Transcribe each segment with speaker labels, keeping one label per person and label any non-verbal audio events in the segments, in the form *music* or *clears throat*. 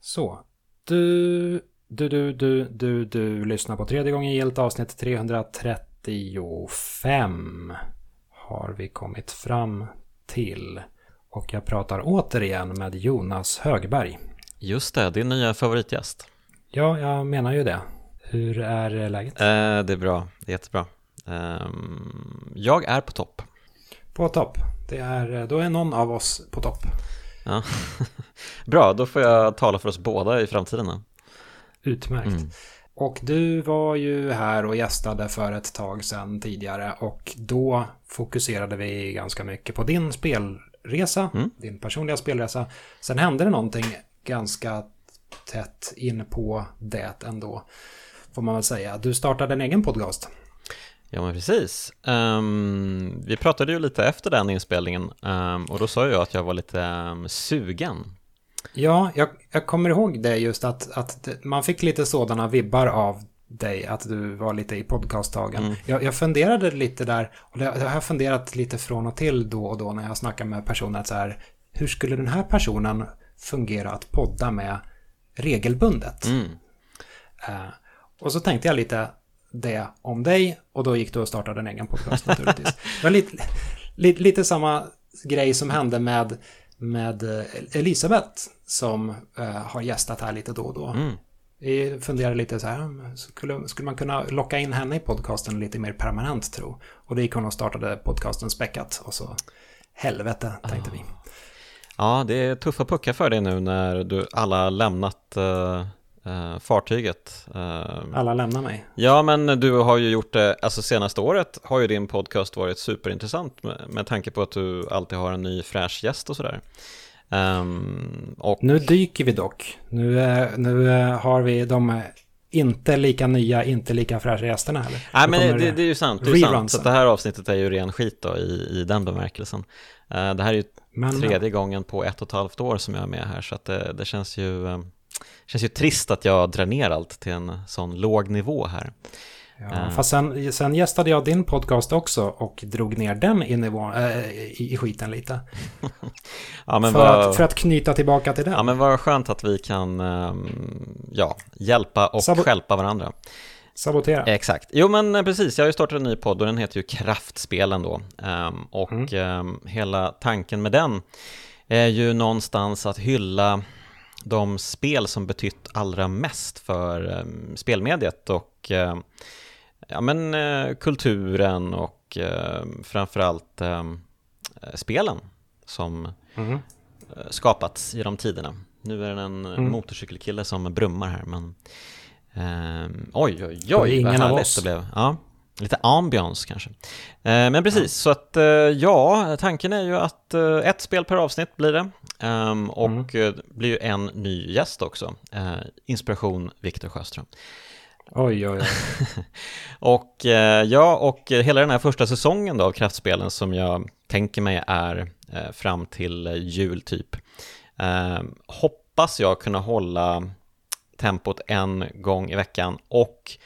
Speaker 1: Så. Du, du, du, du, du, du lyssnar på tredje gången gillt avsnitt 335 har vi kommit fram till. Och jag pratar återigen med Jonas Högberg.
Speaker 2: Just det, din nya favoritgäst.
Speaker 1: Ja, jag menar ju det. Hur är läget?
Speaker 2: Eh, det är bra, det är jättebra. Eh, jag är på topp.
Speaker 1: På topp. Det är, då är någon av oss på topp.
Speaker 2: Ja. *laughs* bra, då får jag tala för oss båda i framtiden. Då.
Speaker 1: Utmärkt. Mm. Och du var ju här och gästade för ett tag sedan tidigare och då fokuserade vi ganska mycket på din spelresa, mm. din personliga spelresa. Sen hände det någonting ganska tätt in på det ändå, får man väl säga. Du startade en egen podcast.
Speaker 2: Ja men precis. Um, vi pratade ju lite efter den inspelningen um, och då sa jag att jag var lite um, sugen.
Speaker 1: Ja, jag, jag, kommer ihåg det just att, att man fick lite sådana vibbar av dig, att du var lite i podcasttagen. Mm. Jag, jag funderade lite där, och det, jag har funderat lite från och till då och då när jag snackar med personer, att så här, hur skulle den här personen fungera att podda med regelbundet? Mm. Uh, och så tänkte jag lite, det om dig och då gick du och startade en egen podcast naturligtvis. det var lite, lite, lite, samma grej som hände med, med eh, Elisabeth som uh, har gästat här lite då och då. Mm. Vi funderade lite så här, skulle, skulle man kunna locka in henne i podcasten lite mer permanent tro? Och då gick hon och startade podcasten Späckat och så helvete tänkte oh. vi.
Speaker 2: Ja, det är tuffa puckar för dig nu när du alla lämnat uh uh, fartyget.
Speaker 1: Uh, Alla lämnar mig.
Speaker 2: Ja, men du har ju gjort det, alltså senaste året har ju din podcast varit superintressant med, med tanke på att du alltid har en ny fräsch gäst och sådär. Um,
Speaker 1: och... Nu dyker vi dock. Nu, nu har vi de inte lika nya, inte lika fräscha gästerna heller.
Speaker 2: Nej, men det, det, är ju sant. Det är sant. Så det här avsnittet är ju ren skit då i, i den bemärkelsen. Uh, det här är ju men, tredje gången på ett och ett halvt år som jag är med här, så att det, det känns ju um, känns ju trist att jag drar ner allt till en sån låg nivå här.
Speaker 1: Ja, uh. Fast sen, sen gästade jag din podcast också och drog ner den i, nivå, äh, i, i skiten lite. *laughs* ja, för, vad, att, för att knyta tillbaka till den.
Speaker 2: Ja, men vad skönt att vi kan um, ja, hjälpa och Sabo skälpa varandra.
Speaker 1: Sabotera.
Speaker 2: Exakt. Jo men eh, precis, jag har ju startat en ny podd och den heter ju Kraftspelen då. Um, och mm. um, hela tanken med den är ju någonstans att hylla de spel som betytt allra mest för um, spelmediet och uh, ja, men, uh, kulturen och uh, framförallt uh, spelen som mm. skapats genom tiderna. Nu är det en mm. motorcykelkille som brummar här men oj oj oj vad härligt det blev. Ja. Lite ambiance kanske. Eh, men precis, så att eh, ja, tanken är ju att eh, ett spel per avsnitt blir det. Um, och mm. det blir ju en ny gäst också. inspiration Viktor Sjöström.
Speaker 1: Oj, oj, oj. *laughs*
Speaker 2: och ja, och hela den här första säsongen då av Kraftspelen som jag tänker mig är fram till jul typ. hoppas jag kunna hålla tempot en gång i veckan och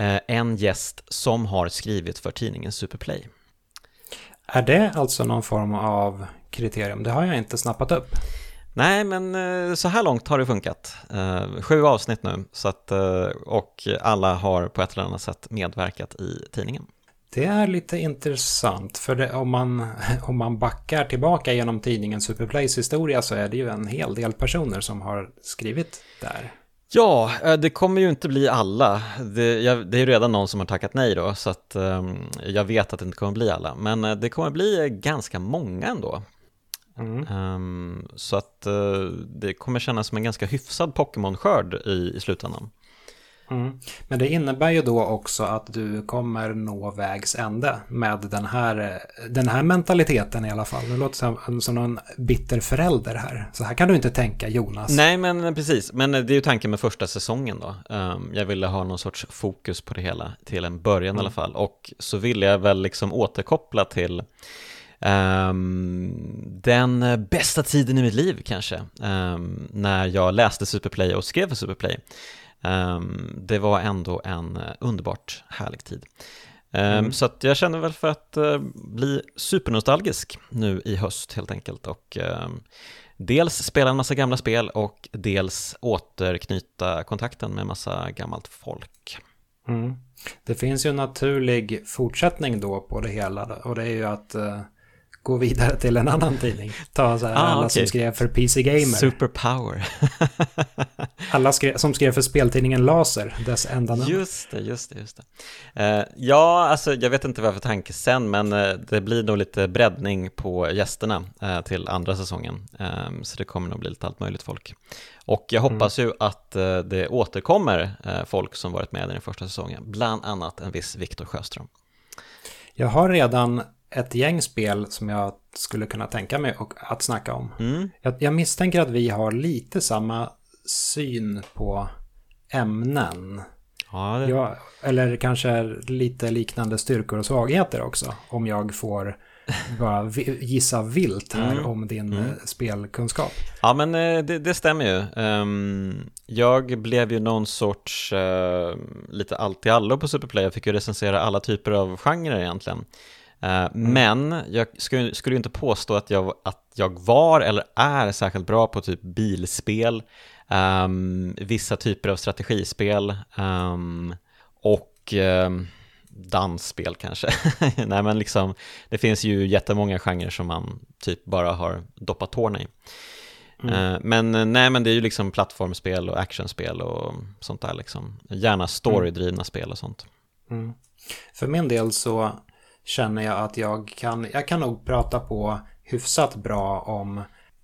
Speaker 2: Eh, en gäst som har skrivit för tidningen Superplay.
Speaker 1: Är det alltså någon form av kriterium? Det har jag inte snappat upp.
Speaker 2: Nej, men eh, så här långt har det funkat. Eh, sju avsnitt nu, så att, och alla har på ett eller annat sätt medverkat i tidningen.
Speaker 1: Det är lite intressant, för det, om, man, *laughs* om man backar tillbaka genom tidningen Superplays historia så är det ju en hel del personer som har skrivit där.
Speaker 2: Ja, eh, det kommer ju inte bli alla. Det, jag, det är ju redan någon som har tackat nej då, så att um, jag vet att det inte kommer bli alla. Men det kommer bli ganska många ändå. Mm. Um, så att uh, det kommer kännas som en ganska hyfsad Pokémon-skörd i, i slutändan.
Speaker 1: Mm. Men det innebär ju då också att du kommer nå vägs ände med den här, den här mentaliteten i alla fall. Det låter som, som någon bitter förälder här. Så här kan du inte tänka Jonas.
Speaker 2: Nej, men precis. Men det är ju tanken med första säsongen då. Um, jag ville ha någon sorts fokus på det hela till en början mm. i alla fall. Och så ville jag väl liksom återkoppla till Um, den bästa tiden i mitt liv kanske, um, när jag läste Superplay och skrev för Superplay. Ehm, det var ändå en eh, underbart härlig tid. Mm. Så jag känner väl för att bli supernostalgisk nu i höst helt enkelt och dels spela en massa gamla spel och dels återknyta kontakten med massa gammalt folk.
Speaker 1: Mm. Det finns ju en naturlig fortsättning då på det hela och det är ju att uh, gå vidare till en annan tidning. Ta så här, ah, alla okay. som skrev för PC Gamer.
Speaker 2: Superpower. *laughs*
Speaker 1: alla skrev, som skrev för speltidningen Laser, dess enda namn.
Speaker 2: Just det, just det, just det. Uh, ja, alltså jag vet inte vad för tanke sen, men uh, det blir nog lite breddning på gästerna uh, till andra säsongen. Um, så det kommer nog bli lite allt möjligt folk. Och jag hoppas mm. ju att det återkommer folk som varit med i den första säsongen, bland annat en viss Viktor Sjöström.
Speaker 1: Jag har redan ett gäng spel som jag skulle kunna tänka mig att snacka om. Mm. Jag, jag, misstänker att vi har lite samma syn på ämnen. Ja, det... jag, eller kanske lite liknande styrkor och svagheter också. Om jag får bara gissa vilt här mm. om din mm. Eh, spelkunskap.
Speaker 2: Ja, men eh, det, det stämmer ju. Um, jag blev ju någon sorts uh, lite allt i allo på Superplay. Jag fick ju recensera alla typer av genrer egentligen. Eh, mm. Men jag skulle, skulle inte påstå att jag, att jag var eller är särskilt bra på typ bilspel, um, vissa typer av strategispel um, och um, dansspel kanske. *laughs* nej men liksom, det finns ju jättemånga genrer som man typ bara har doppat tårna i. Mm. Uh, men nej men det är ju liksom plattformspel och actionspel och sånt där liksom. Gärna storydrivna mm. spel och sånt.
Speaker 1: Mm. För min del så känner jag att jag kan, jag kan nog prata på hyfsat bra om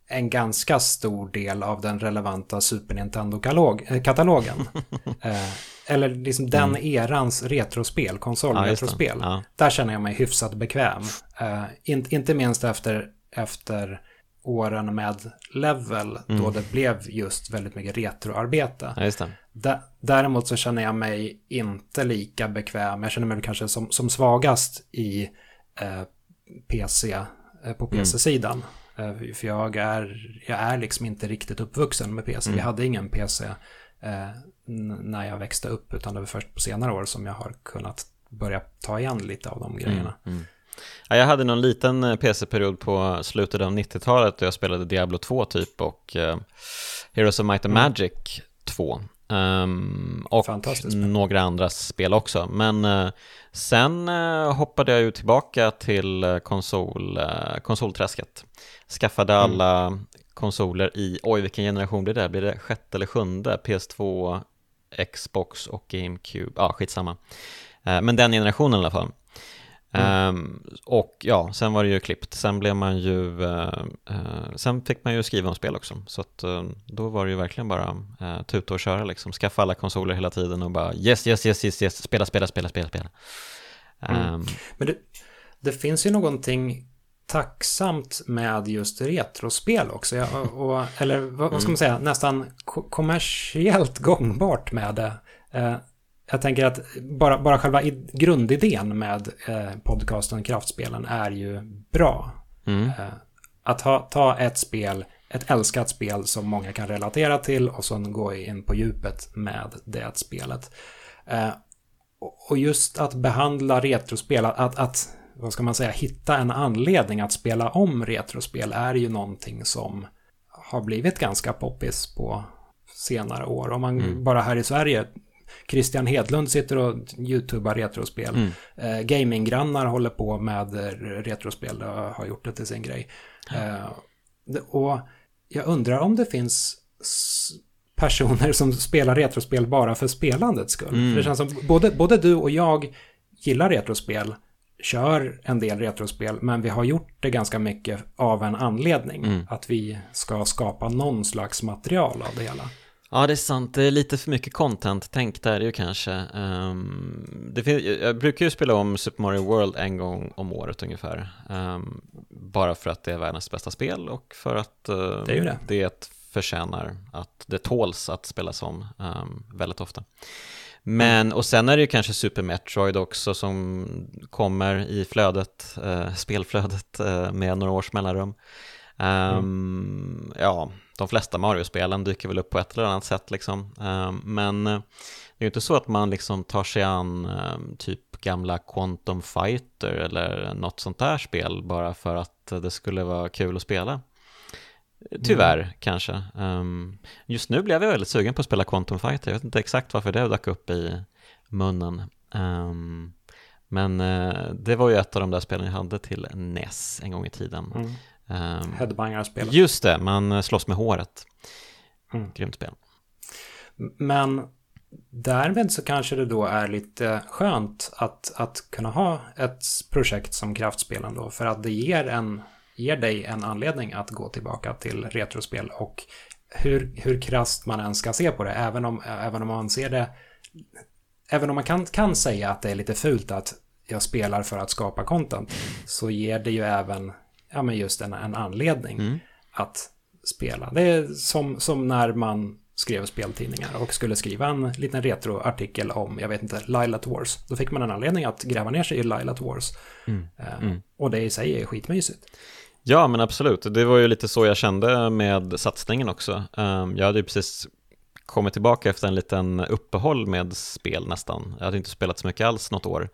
Speaker 1: en ganska stor del av den relevanta Super Nintendo-katalogen. *laughs* eh, eller liksom den mm. erans retrospel, konsolretrospel. Ja, ja. Där känner jag mig hyfsat bekväm. Eh, in, inte minst efter, efter åren med Level, mm. då det blev just väldigt mycket retroarbete.
Speaker 2: Ja,
Speaker 1: däremot så känner jag mig inte lika bekväm. Jag känner mig kanske som, som svagast i eh, PC, eh, på PC-sidan. Mm. Eh, för jag är, jag är liksom inte riktigt uppvuxen med PC. Mm. Vi hade ingen PC eh, när jag växte upp, utan det var först på senare år som jag har kunnat börja ta igen lite av de grejerna. Mm. mm.
Speaker 2: Ja, jag hade någon liten eh, PC-period på slutet av 90-talet då jag spelade Diablo 2 typ och uh, Heroes of Might and mm. Magic 2. Um, och några andra spel också. Men uh, sen uh, hoppade jag ju tillbaka till konsol, konsolträsket. Skaffade mm. alla konsoler i, oj vilken generation blir det? Blir det sjätte eller sjunde? PS2, Xbox och GameCube, ja skitsamma. men den generationen i alla fall. Mm. Um, och ja, sen var det ju klippt. Sen blev man ju, uh, uh, sen fick man ju skriva om spel också. Så att uh, då var det ju verkligen bara uh, tuta och köra liksom. Skaffa alla konsoler hela tiden och bara yes, yes, yes, yes, yes, spela, spela, spela, spela, spela.
Speaker 1: Mm. Um, Men det, det finns ju någonting tacksamt med just retrospel också. Ja, och, och, eller vad, vad, ska man säga, nästan kommersiellt gångbart med det jag tänker att bara, bara själva grundidén med eh, podcasten Kraftspelen är ju bra. Mm. Eh, att ha, ta ett spel, ett älskat spel som många kan relatera till och sen gå in på djupet med det spelet. Eh, och just att behandla retrospel, att, att, vad ska man säga, hitta en anledning att spela om retrospel är ju någonting som har blivit ganska poppis på senare år. Om man mm. bara här i Sverige Christian Hedlund sitter och youtubar retrospel. Mm. Eh, Gaminggrannar håller på med retrospel och har gjort det till sin grej. Eh, och jag undrar om det finns personer som spelar retrospel bara för spelandets skull. Mm. För det känns som både, både du och jag gillar retrospel, kör en del retrospel, men vi har gjort det ganska mycket av en anledning. Mm. Att vi ska skapa någon slags material av det hela.
Speaker 2: Ja, det är sant. Det är lite för mycket content tänk där ju kanske. Um, det finns, jag brukar ju spela om Super Mario World en gång om året ungefär. Um, bara för att det är världens bästa spel och för att uh, det, är det. det förtjänar att det tåls att spelas om um, väldigt ofta. Men, och sen är det ju kanske Super Metroid också som kommer i flödet, uh, spelflödet uh, med några års mellanrum. Um. Ja, de flesta Mario-spelen dyker väl upp på ett eller annat sätt liksom. Men det är ju inte så att man liksom tar sig an typ gamla Quantum Fighter eller något sånt där spel bara för att det skulle vara kul att spela. Tyvärr mm. kanske. Um, just nu blev jag väldigt sugen på att spela Quantum Fighter. Jag vet inte exakt varför det dök upp i munnen. Um, men uh, det var ju ett av de där spelen jag hade till NES en gång i tiden. Mm.
Speaker 1: Um, Headbanger-spelet.
Speaker 2: Just det, man slåss med håret. Mm. Grymt spel.
Speaker 1: Men därmed så kanske det då är lite skönt att, att kunna ha ett projekt som kraftspelen då. För att det ger en ger dig en anledning att gå tillbaka till retrospel och hur, hur krasst man än ska se på det, även om, även om man ser det, även om man kan, kan säga att det är lite fult att jag spelar för att skapa content, så ger det ju även, ja men just en, en anledning mm. att spela. Det är som, som när man skrev speltidningar och skulle skriva en liten retroartikel om, jag vet inte, Lilat Wars. Då fick man en anledning att gräva ner sig i Lilat Wars. Mm. Uh, mm. Och det i sig är skitmysigt.
Speaker 2: Ja, men absolut. Det var ju lite så jag kände med satsningen också. Ehm, jag hade ju precis kommit tillbaka efter en liten uppehåll med spel nästan. Jag hade inte spelat så mycket alls något år.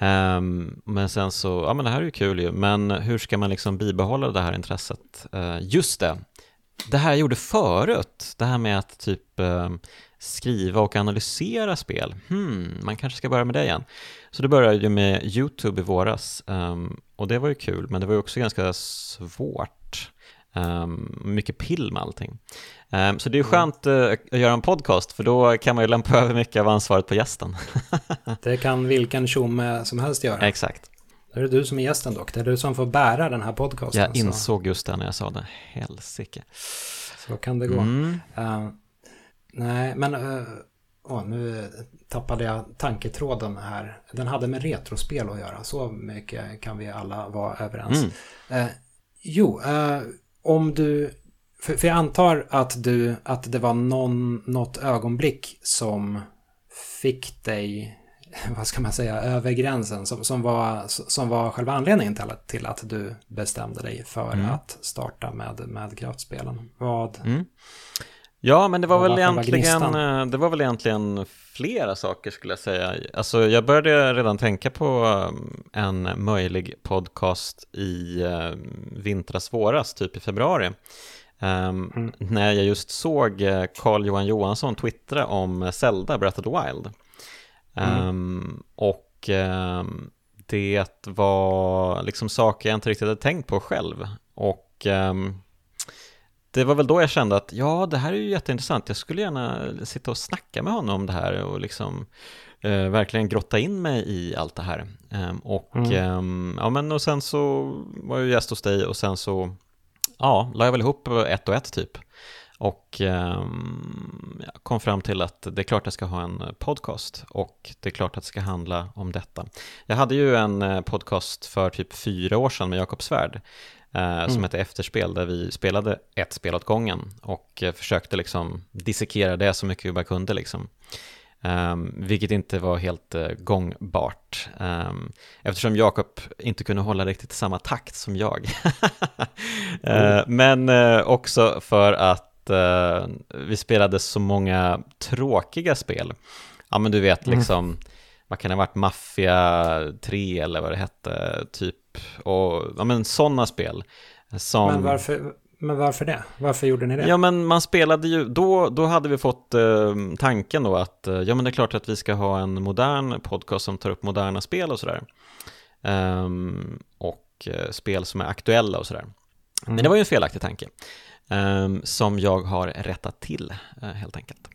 Speaker 2: Um, men sen så, ja men det här är ju kul ju, men hur ska man liksom bibehålla det här intresset? Uh, just det, det här jag gjorde förut, det här med att typ ehm, skriva och analysera spel. Hmm, man kanske ska börja med det igen. Så det började ju med YouTube i våras um, och det var ju kul, men det var ju också ganska svårt. Um, mycket pill med allting. Um, så det är mm. skönt uh, att göra en podcast för då kan man ju lämpa *laughs* över mycket av ansvaret på gästen. *laughs*
Speaker 1: det kan vilken tjomme som helst göra.
Speaker 2: Exakt.
Speaker 1: Det är du som är gästen dock. Det är du som får bära den här podcasten.
Speaker 2: Jag insåg så. just det när jag sa det. Helsike.
Speaker 1: Så kan det gå. Mm. Uh, nej, men uh, oh, nu tappade jag tanketråden här. Den hade med retrospel att göra. Så mycket kan vi alla vara överens. Mm. Eh, jo, eh, om du... För, för, jag antar att, du, att det var någon, något ögonblick som fick dig, *laughs* vad ska man säga, över gränsen. Som, som, var, som var själva anledningen till att, till att du bestämde dig för mm. att starta med, med kraftspelen. Vad... Mm.
Speaker 2: Ja, men det var, väl egentligen, eh, det var väl egentligen flera saker skulle jag säga. Alltså jag började redan tänka på eh, en möjlig podcast i eh, vintras våras, typ i februari. Um, mm. När jag just såg Carl Johan Johansson twittra om Zelda Breath of the Wild. Mm. Um, och um, det var liksom saker jag inte riktigt hade tänkt på själv. Och det var väl då jag kände att ja, det här är ju jätteintressant. Jag skulle gärna sitta och snacka med honom om det här och liksom eh, verkligen grotta in mig i allt det här. Eh, och, mm. eh, ja, men och sen så var jag gäst hos dig och sen så ja, la jag väl ihop ett och ett typ. Och eh, kom fram till att det är klart jag ska ha en podcast och det är klart att det ska handla om detta. Jag hade ju en eh, podcast för typ fyra år sedan med Jakob Svärd eh, mm. som hette Efterspel där vi spelade ett spel åt gången och eh, försökte liksom dissekera det så mycket vi bara kunde liksom. Um, vilket inte var helt uh, gångbart um, eftersom Jakob inte kunde hålla riktigt samma takt som jag. uh, *laughs* Men uh, också för att vi spelade så många tråkiga spel. Ja men du vet mm. liksom, vad kan det ha varit, Mafia 3 eller vad det hette, typ och ja, men sådana spel. Som...
Speaker 1: Men, varför, men varför det? Varför gjorde ni det?
Speaker 2: Ja men man spelade ju, då, då hade vi fått eh, tanken då att eh, ja men det är klart att vi ska ha en modern podcast som tar upp moderna spel och sådär. Um, och eh, spel som är aktuella och sådär. Mm. Men det var ju en felaktig tanke. Um, som jag har rättat till uh, helt enkelt.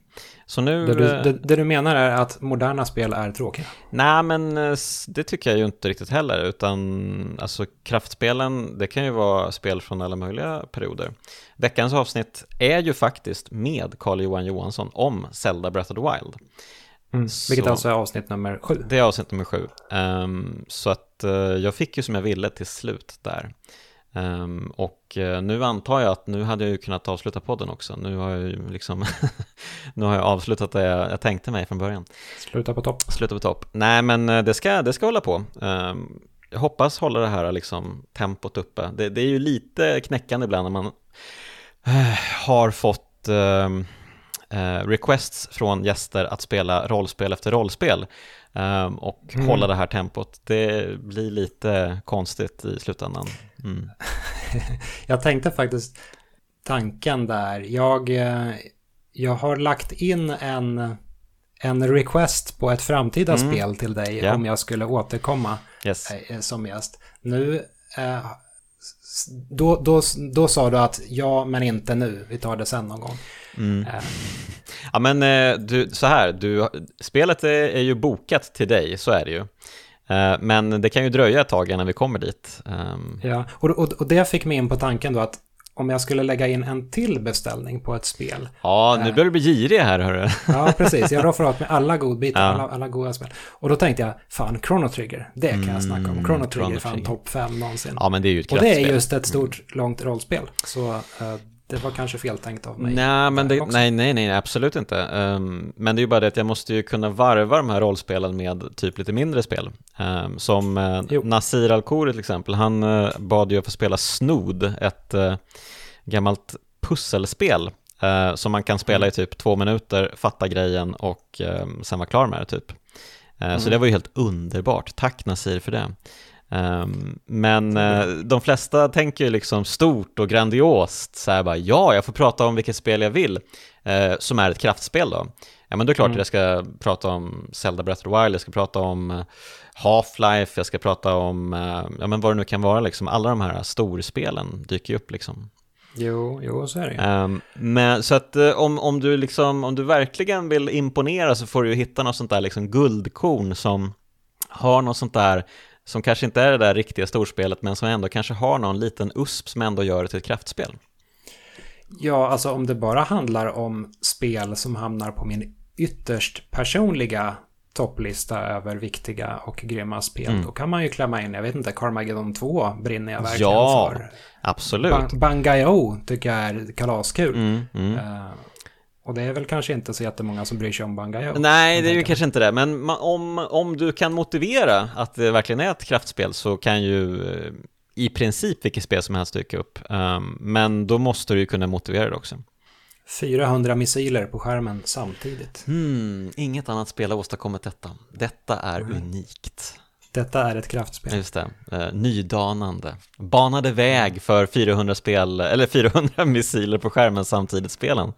Speaker 1: Så nu... Det du, eh, det, det du, menar är att moderna spel är tråkiga?
Speaker 2: Nej, men eh, det tycker jag ju inte riktigt heller, utan alltså kraftspelen, det kan ju vara spel från alla möjliga perioder. Veckans avsnitt är ju faktiskt med Carl-Johan Johansson om Zelda Breath of the Wild.
Speaker 1: Mm, vilket alltså är avsnitt nummer sju.
Speaker 2: Det är avsnitt nummer sju. Um, så att uh, jag fick ju som jag ville till slut där. Um, och uh, nu antar jag att nu hade jag ju kunnat avsluta podden också. Nu har jag ju liksom *laughs* Nu har jag avslutat det jag, jag, tänkte mig från början.
Speaker 1: Sluta på topp.
Speaker 2: Sluta på topp. Nej, men uh, det ska, det ska hålla på. Um, jag hoppas hålla det här liksom tempot uppe. Det, det, är ju lite knäckande ibland när man eh, har fått ehm, eh, requests från gäster att spela rollspel efter rollspel um, och mm. hålla det här tempot. Det blir lite konstigt i slutändan. Mm. *laughs*
Speaker 1: jag tänkte faktiskt tanken där. Jag, eh, jag har lagt in en, en request på ett framtida mm. spel till dig yeah. om jag skulle återkomma yes. Eh, som gäst. Nu eh, då, då, då sa du att ja, men inte nu. Vi tar det sen någon gång. Mm.
Speaker 2: Ja, men eh, du, så här, du, spelet är, är, ju bokat till dig, så är det ju. Uh, men det kan ju dröja ett tag innan vi kommer dit. Um.
Speaker 1: Ja, och, och, och det fick mig in på tanken då att om jag skulle lägga in en till beställning på ett spel.
Speaker 2: Ja, nu börjar du bli girig här hörru.
Speaker 1: Ja, precis. Jag roffar åt med alla godbitar, ja. alla, alla goda spel. Och då tänkte jag, fan, Chrono Trigger, det kan jag snacka om. Chrono Trigger är fan topp 5 någonsin.
Speaker 2: Ja, men det är ju ett
Speaker 1: Och det är just ett stort, mm. långt rollspel. Så uh, det var kanske feltänkt av mig.
Speaker 2: Nej, men det, nej, nej, nej, absolut inte. Um, men det är ju bara det att jag måste ju kunna varva de här rollspelen med typ lite mindre spel. Um, som uh, Nasir Al-Khoury till exempel, han uh, bad ju att få spela Snood, ett uh, gammalt pusselspel som man kan spela i mm. typ två minuter, fatta grejen och um, sen vara klar med det typ. Mm. Så det var ju helt underbart. Tack Nasir för det. Um, men uh, de flesta tänker ju liksom stort och grandiost, så här bara ja, jag får prata om vilket spel jag vill, uh, som är ett kraftspel då. Ja men då är det klart mm. att jag ska prata om Zelda Breath of the Wild, jag ska prata om uh, Half-Life, jag ska prata om, ja men vad det nu kan vara liksom, alla de här storspelen dyker ju upp liksom.
Speaker 1: Jo, jo, så är det um,
Speaker 2: men, Så att om, om, du liksom, om du verkligen vill imponera så får du ju hitta något sånt där liksom guldkorn som har något sånt där som kanske inte är det där riktiga storspelet men som ändå kanske har någon liten USP som ändå gör det till ett kraftspel.
Speaker 1: Ja, alltså om det bara handlar om spel som hamnar på min ytterst personliga topplista över viktiga och grymma spel. Mm. Då kan man ju klämma in, jag vet inte, Carmageddon 2 brinner jag verkligen ja, för.
Speaker 2: absolut.
Speaker 1: Ba Bangai-O tycker jag är kalaskul. Mm, mm. Uh, och det är väl kanske inte så jättemånga som bryr sig om Bangayo.
Speaker 2: Nej, det är ju kanske inte det, men om, om du kan motivera att det verkligen är ett kraftspel så kan ju eh, i princip vilket spel som helst dyka upp. Um, men då måste du ju kunna motivera det också.
Speaker 1: 400 missiler på skärmen samtidigt.
Speaker 2: Hmm, inget annat spel har åstadkommit detta. Detta är mm. unikt.
Speaker 1: Detta är ett kraftspel.
Speaker 2: Just det, uh, nydanande. Banade väg för 400 spel, eller 400 *laughs* missiler på skärmen samtidigt spelen.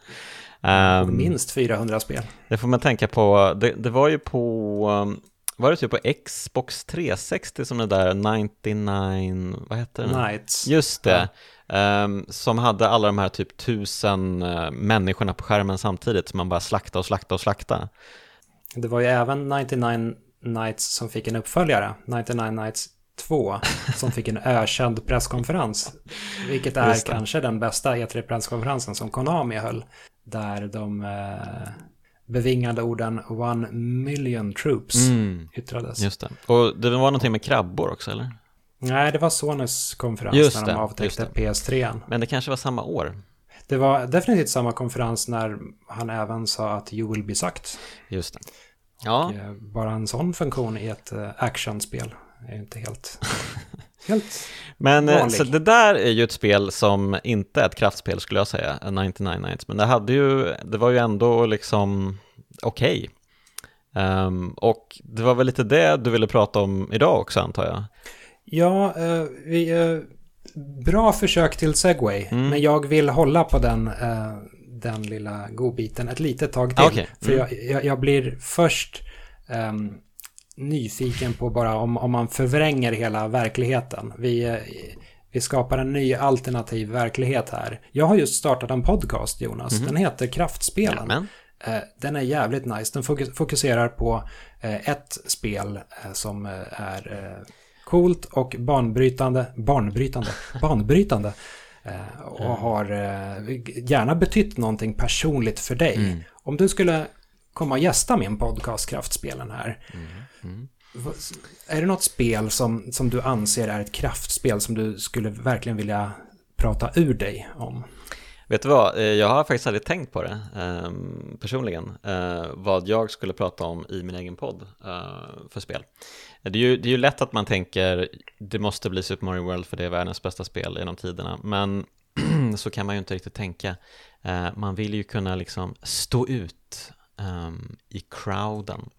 Speaker 1: Um, minst 400 spel.
Speaker 2: Det får man tänka på. Det, det var ju på, um, var det typ på Xbox 360 som det där 99, vad heter det?
Speaker 1: Nights.
Speaker 2: Just det. Ja. Um, som hade alla de här typ tusen uh, människorna på skärmen samtidigt som man bara slakta och slakta och slakta.
Speaker 1: Det var ju även 99 Nights som fick en uppföljare, 99 Nights 2, som fick en ökänd presskonferens. Vilket är kanske den bästa E3-presskonferensen som Konami höll där de eh, bevingade orden One million troops mm. yttrades.
Speaker 2: Just det. Och det var någonting med krabbor också eller?
Speaker 1: Nej, det var Sonys konferens just när de avtäckte PS3.
Speaker 2: Men det kanske var samma år?
Speaker 1: Det var definitivt samma konferens när han även sa att you will be sucked.
Speaker 2: Just det.
Speaker 1: Ja. Och, eh, bara en sån funktion i ett eh, actionspel är inte helt *laughs* Helt
Speaker 2: Men eh, vanlig. så det där är ju ett spel som inte är ett kraftspel skulle jag säga, 99 Nights, men det hade ju, det var ju ändå liksom okej. Okay. Um, ehm, och det var väl lite det du ville prata om idag också antar jag?
Speaker 1: Ja, uh, vi, uh, bra försök till segway, mm. men jag vill hålla på den, uh, den lilla godbiten ett litet tag till. Okay. Mm. För jag, jag, jag, blir först um, nyfiken på bara om, om man förvränger hela verkligheten. Vi, vi skapar en ny alternativ verklighet här. Jag har just startat en podcast, Jonas. Mm -hmm. Den heter Kraftspelen. Jamen. Eh, den är jävligt nice. Den fokuserar på eh, ett spel eh, som är coolt och banbrytande, barnbrytande, *laughs* banbrytande. Och har gärna betytt någonting personligt för dig. Mm. Om du skulle komma och gästa min podcast Kraftspelen här. Mm. Mm. Är det något spel som, som du anser är ett kraftspel som du skulle verkligen vilja prata ur dig om?
Speaker 2: Vet du vad, eh, jag har faktiskt aldrig tänkt på det eh, personligen, eh, vad jag skulle prata om i min egen podd eh, för spel. Det är, ju, det är ju lätt att man tänker det måste bli Super Mario World för det är världens bästa spel genom tiderna, men *clears throat* så kan man ju inte riktigt tänka. Eh, man vill ju kunna liksom stå ut ehm, i crowden.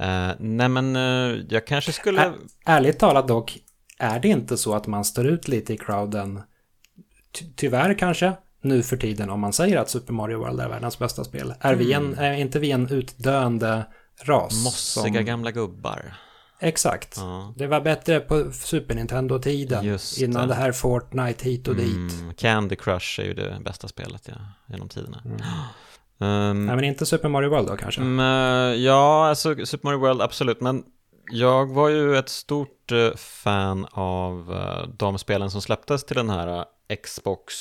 Speaker 2: Uh, nej men uh, jag kanske skulle... Ä
Speaker 1: ärligt talat dock, är det inte så att man står ut lite i crowden, ty tyvärr kanske, nu för tiden om man säger att Super Mario World är världens bästa spel? Är, mm. vi en, mm. är inte vi en utdöende ras?
Speaker 2: Mossiga som... gamla gubbar.
Speaker 1: Exakt. Ja. Det var bättre på Super Nintendo-tiden. Innan det här Fortnite hit och mm. dit.
Speaker 2: Candy Crush är ju det bästa spelet ja, genom tiderna. Mm.
Speaker 1: Um, Nej, men inte Super Mario World då kanske?
Speaker 2: Um, ja, alltså Super Mario World absolut, men jag var ju ett stort uh, fan av uh, de spelen som släpptes till den här uh, Xbox,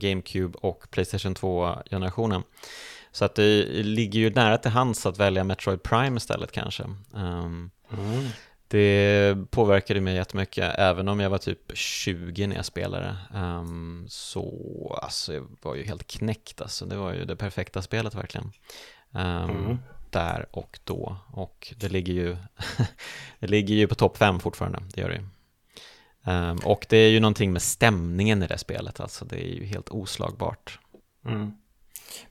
Speaker 2: GameCube och Playstation 2-generationen. Så att det ligger ju nära till hands att välja Metroid Prime istället kanske. Um, mm. Det påverkade mig jättemycket, även om jag var typ 20 när jag spelade. Um, så alltså, jag var ju helt knäckt alltså. Det var ju det perfekta spelet verkligen. Um, mm. Där och då. Och det ligger ju, *laughs* det ligger ju på topp 5 fortfarande, det gör det ju. Um, och det är ju någonting med stämningen i det spelet, alltså det är ju helt oslagbart.
Speaker 1: Mm.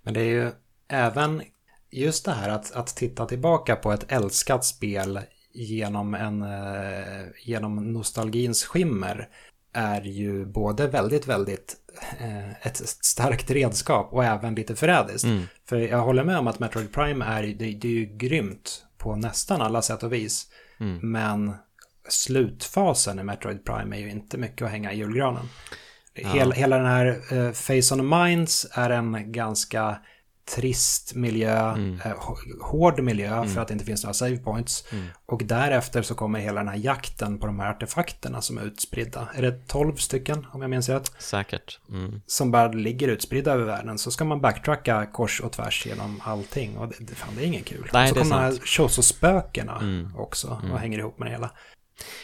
Speaker 1: Men det är ju även just det här att, att titta tillbaka på ett älskat spel genom, en, eh, genom nostalgins skimmer är ju både väldigt, väldigt eh, ett starkt redskap och även lite förrädiskt. Mm. För jag håller med om att Metroid Prime är, det, det är ju grymt på nästan alla sätt och vis. Mm. Men slutfasen i Metroid Prime är ju inte mycket att hänga i julgranen. Ja. Hela, hela den här uh, Face on Minds är en ganska trist miljö, mm. eh, hård miljö mm. för att det inte finns några save points. Mm. Och därefter så kommer hela den här jakten på de här artefakterna som är utspridda. Är det 12 stycken om jag minns rätt?
Speaker 2: Säkert. Mm.
Speaker 1: Som bara ligger utspridda över världen. Så ska man backtracka kors och tvärs genom allting. Och det, fan, det är ingen kul.
Speaker 2: Nej,
Speaker 1: så
Speaker 2: kommer
Speaker 1: de här Choso-spökena mm. också och mm. hänger ihop med det hela.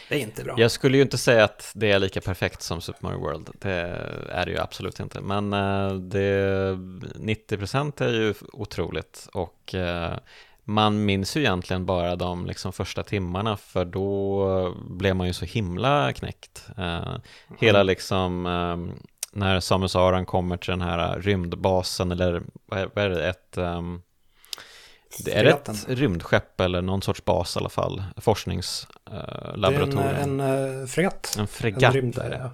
Speaker 1: Det är inte bra.
Speaker 2: Jag skulle ju inte säga att det är lika perfekt som Super Mario World. Det är det ju absolut inte. Men eh, det, 90% är ju otroligt och eh, man minns ju egentligen bara de liksom första timmarna för då blev man ju så himla knäckt. Eh, hela liksom när Samus Aran kommer till den här rymdbasen eller vad är det, ett um, det är ett rymdskepp eller någon sorts bas i alla fall, forskningslaboratorium.
Speaker 1: det är en, en uh, fregatt.
Speaker 2: En fregatt en är det.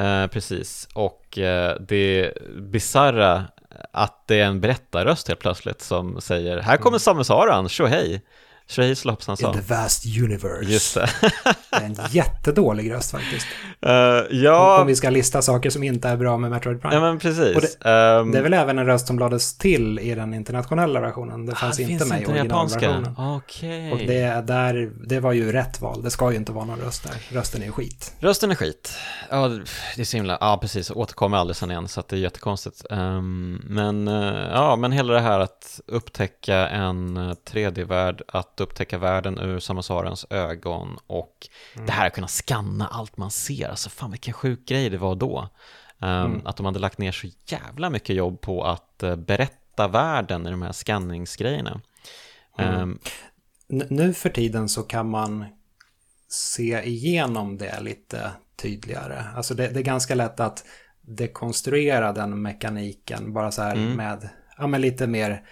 Speaker 2: Uh, precis, och uh, det bizarra att det är en berättarröst helt plötsligt som säger Här kommer mm. Samus Aran, tjo hej! Shahis hoppsan
Speaker 1: sa. In the vast universe.
Speaker 2: Just det.
Speaker 1: en jättedålig röst faktiskt.
Speaker 2: Uh, *laughs* ja.
Speaker 1: Om vi ska lista saker som inte är bra med Metroid Prime.
Speaker 2: Ja, men precis.
Speaker 1: Det, um, det, är väl även en röst som lades till i den internationella versionen. Det fanns ah, inte med i originalversionen.
Speaker 2: Okay.
Speaker 1: Och det, där, det var ju rätt val. Det ska ju inte vara någon röst där. Rösten är skit.
Speaker 2: Rösten är skit. Ja, det är så himla, ja precis, återkommer aldrig sen igen så det är jättekonstigt. Um, men, uh, ja, men hela det här att upptäcka en 3D-värld, att att upptäcka världen ur Samasarens ögon och mm. det här att kunna skanna allt man ser. Alltså fan vilken sjuk grej det var då. Um, mm. Att de hade lagt ner så jävla mycket jobb på att uh, berätta världen i de här skanningsgrejerna. Mm. Um,
Speaker 1: nu för tiden så kan man se igenom det lite tydligare. Alltså det, det är ganska lätt att dekonstruera den mekaniken bara så här mm. med ja, men lite mer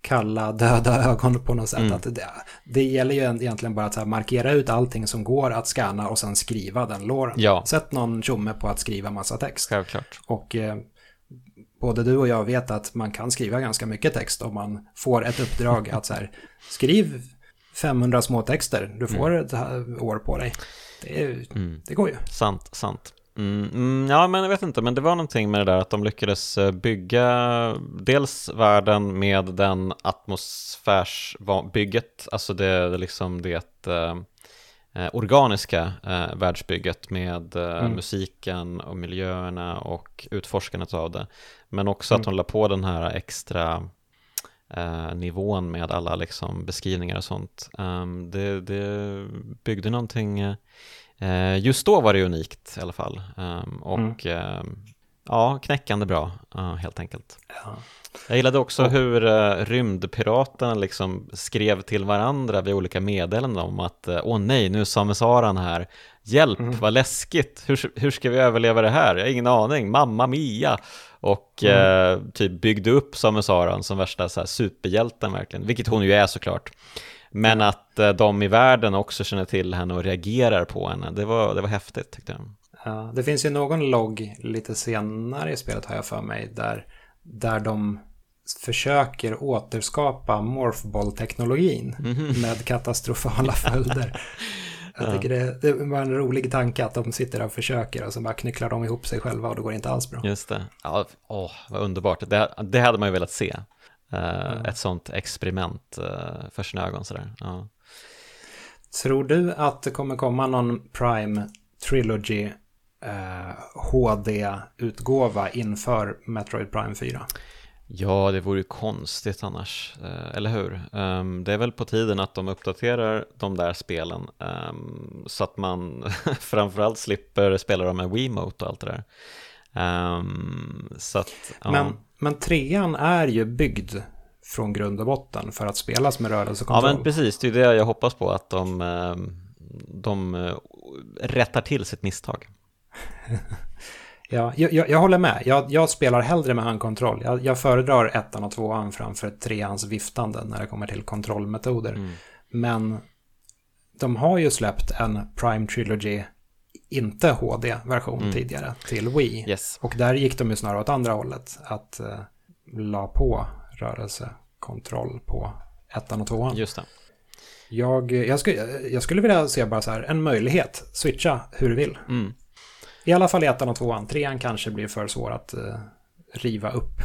Speaker 1: kalla, döda ögon på något sätt. Mm. Att det, det gäller ju egentligen bara att markera ut allting som går att scanna och sen skriva den låren.
Speaker 2: Ja.
Speaker 1: Sätt någon tjomme på att skriva massa text.
Speaker 2: Självklart.
Speaker 1: Och eh, både du och jag vet att man kan skriva ganska mycket text om man får ett uppdrag att så här, *laughs* skriv 500 små texter. Du får mm. ett år på dig. Det, mm. det går ju.
Speaker 2: Sant, sant. Mm, mm, ja, men jag vet inte, men det var någonting med det där att de lyckades eh, bygga dels världen med den atmosfärsbygget, alltså det, liksom det eh, eh, organiska eh, världsbygget med eh, mm. musiken och miljöerna och utforskandet av det. Men också mm. att de la på den här extra eh, nivån med alla liksom beskrivningar och sånt. Um, det, det byggde någonting Eh, just då var det unikt i alla fall. Ehm, och mm. Ehm, ja, knäckande bra, helt enkelt.
Speaker 1: Ja.
Speaker 2: Jag gillade också och, hur uh, rymdpiraterna liksom skrev till varandra vid olika meddelanden om att uh, åh nej, nu är Samesaran här, hjälp, mm. vad läskigt, hur, hur ska vi överleva det här? Jag har ingen aning, mamma Mia! Och mm. uh, typ byggde upp Samesaran som värsta så här, superhjälten verkligen, vilket hon ju är såklart. Men att de i världen också känner till henne och reagerar på henne, det var, det var häftigt tyckte jag.
Speaker 1: Ja, det finns ju någon logg lite senare i spelet har jag för mig där, där de försöker återskapa morphball-teknologin mm -hmm. med katastrofala följder. *laughs* Jag ja. tycker det, det var en rolig tanke att de sitter och försöker och så bara knycklar de ihop sig själva och då går det inte alls bra.
Speaker 2: Just det. Ja, åh, vad underbart. Det, det hade man ju velat se. Ja. Ett sånt experiment uh, för sina ögon sådär. Ja.
Speaker 1: Tror du att det kommer komma någon Prime Trilogy eh, HD-utgåva inför Metroid Prime 4.
Speaker 2: Ja, det vore ju konstigt annars, eh, eller hur? Um, det är väl på tiden att de uppdaterar de där spelen um, så att man *laughs* framförallt slipper spela dem med Wiimote och allt det där. Um, så att,
Speaker 1: men, men trean är ju byggd från grund och botten för att spelas med rörelsekontroll.
Speaker 2: Ja, men precis, det är det jag hoppas på, att de, de eh, rättar till sitt misstag. *laughs*
Speaker 1: ja, jag, jag, håller med. Jag, jag, spelar hellre med handkontroll. Jag, jag föredrar ettan och tvåan framför treans viftande när det kommer till kontrollmetoder. Mm. Men de har ju släppt en Prime Trilogy inte HD-version mm. tidigare till Wii.
Speaker 2: Yes.
Speaker 1: Och där gick de ju snarare åt andra hållet. Att uh, la på rörelsekontroll på ettan och tvåan.
Speaker 2: Just det.
Speaker 1: Jag, jag, skulle, jag skulle vilja se bara så här, en möjlighet. Switcha hur du vill. Mm. I alla fall i ettan och tvåan. Trean kanske blir för svår att uh, riva upp.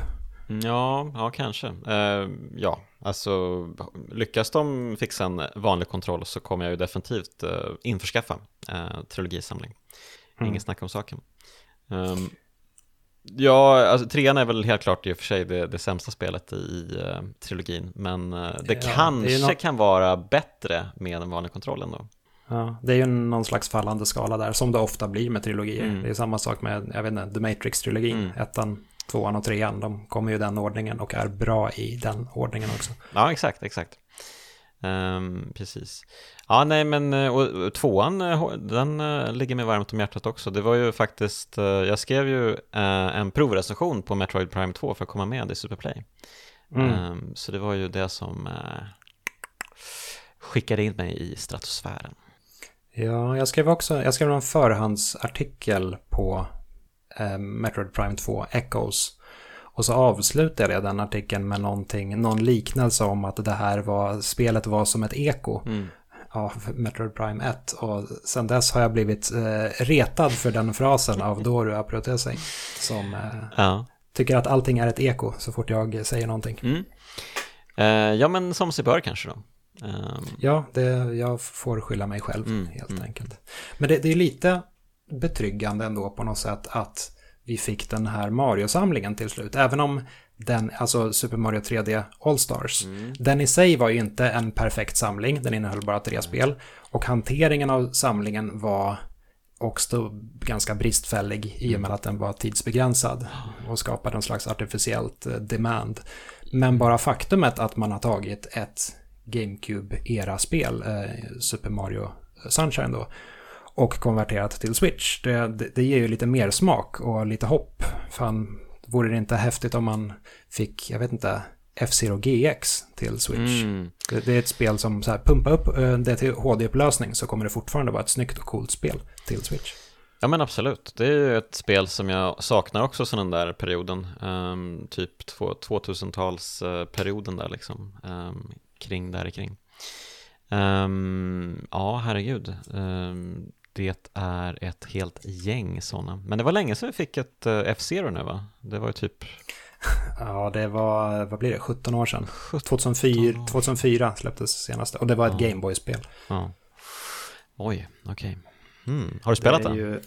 Speaker 2: Ja, ja kanske. Uh, ja, alltså lyckas de fixa en vanlig kontroll så kommer jag ju definitivt uh, införskaffa uh, trilogisamling. Mm. Inget snack om saken. Um, ja, alltså trean är väl helt klart i och för sig det, det sämsta spelet i uh, trilogin, men det ja, kanske det något... kan vara bättre med en vanlig kontroll ändå.
Speaker 1: Ja, det är ju någon slags fallande skala där, som det ofta blir med trilogier. Mm. Det är samma sak med, jag vet inte, The Matrix-trilogin. Mm. Ettan, tvåan och trean, de kommer ju i den ordningen och är bra i den ordningen också.
Speaker 2: Ja, exakt, exakt. Um, precis. Ja, nej, men eh, och, tvåan, eh, den uh, ligger mig varmt om hjärtat också. Det var ju faktiskt, uh, jag skrev ju uh, en provrecension på Metroid Prime 2 för att komma med i Superplay. Mm. Um, så det var ju det som skickade in mig i stratosfären.
Speaker 1: Ja, jag skrev också jag skrev en förhandsartikel på eh, Metroid Prime 2 Echoes. Och så avslutade jag den artikeln med någonting, någon liknelse om att det här var, spelet var som ett eko. Mm. av Metroid Prime 1 och sen dess har jag blivit eh, retad för den frasen av Doru Aprotesi som eh, ja. tycker att allting är ett eko så fort jag säger någonting.
Speaker 2: Mm. Eh, ja men som sig bör kanske då.
Speaker 1: Um... Ja, det, jag får skylla mig själv mm, helt mm. enkelt. Men det, det, är lite betryggande ändå på något sätt att vi fick den här Mario-samlingen till slut. Även om den, alltså Super Mario 3D All-Stars, mm. den i sig var ju inte en perfekt samling, den innehöll bara tre spel. Och hanteringen av samlingen var också ganska bristfällig i och med mm. att den var tidsbegränsad och skapade en slags artificiellt eh, demand. Men bara faktumet att man har tagit ett GameCube-era-spel, eh, Super Mario Sunshine då, och konverterat till Switch. Det, det, det, ger ju lite mer smak och lite hopp. Fan, vore det inte häftigt om man fick, jag vet inte, F-Zero GX till Switch. Mm. Det, det, är ett spel som så här, pumpa upp eh, det till HD-upplösning så kommer det fortfarande vara ett snyggt och coolt spel till Switch.
Speaker 2: Ja men absolut, det är ju ett spel som jag saknar också sedan den där perioden, um, typ 2000-talsperioden där liksom. Um, kring där kring. Um, ja, herregud. Um, det är ett helt gäng sådana. Men det var länge sedan vi fick ett uh, F-Zero nu va? Det var ju typ... *laughs*
Speaker 1: Ja, det var, vad blir det, 17 år sedan. 2004, 2004 släpptes senaste. Och det var ett ja. Gameboy-spel.
Speaker 2: Ja. Oj, okej. Okay. Mm. Har du spelat det?
Speaker 1: Ju,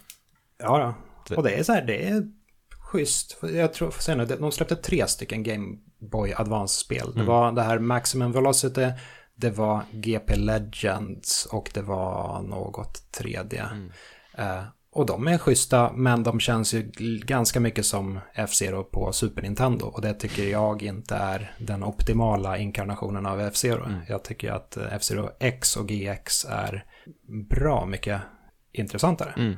Speaker 1: ja, då. och det är så här, det är schysst. Jag tror, för nu, de släppte tre stycken Game Boy Advance-spel. Mm. Det var det här Maximum Velocity, det var GP Legends och det var något tredje. Mm. Uh, och de är schyssta, men de känns ju ganska mycket som F-Zero på Super Nintendo. Och det tycker jag inte är den optimala inkarnationen av F-Zero. Mm. Jag tycker att F-Zero X och GX är bra mycket intressantare. Mm.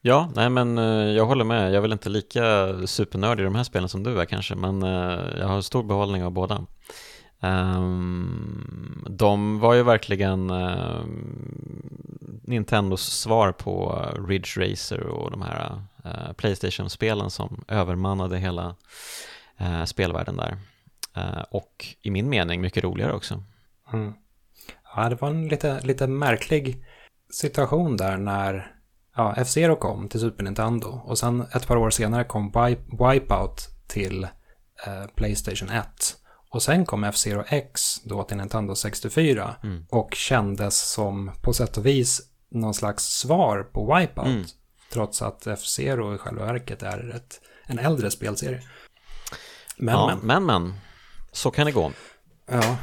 Speaker 2: Ja, nej men eh, jag håller med. Jag är väl inte lika supernördig i de här spelen som du är kanske, men eh, jag har stor behållning av båda. Um, de var ju verkligen uh, Nintendos svar på Ridge Racer och de här uh, Playstation-spelen som övermannade hela uh, spelvärlden där. Eh, och i min mening mycket roligare också. Mm.
Speaker 1: Ja, det var en lite, lite märklig situation där när ja, F-Zero kom till Super Nintendo och sen ett par år senare kom Wipeout till Playstation 1. Och sen kom F-Zero X då till Nintendo 64 mm. och kändes som på sätt och vis någon slags svar på Wipeout. Mm. Trots att F-Zero i själva verket är ett, en äldre spelserie.
Speaker 2: Men, ja, men. men, men. Så kan det gå.
Speaker 1: Ja,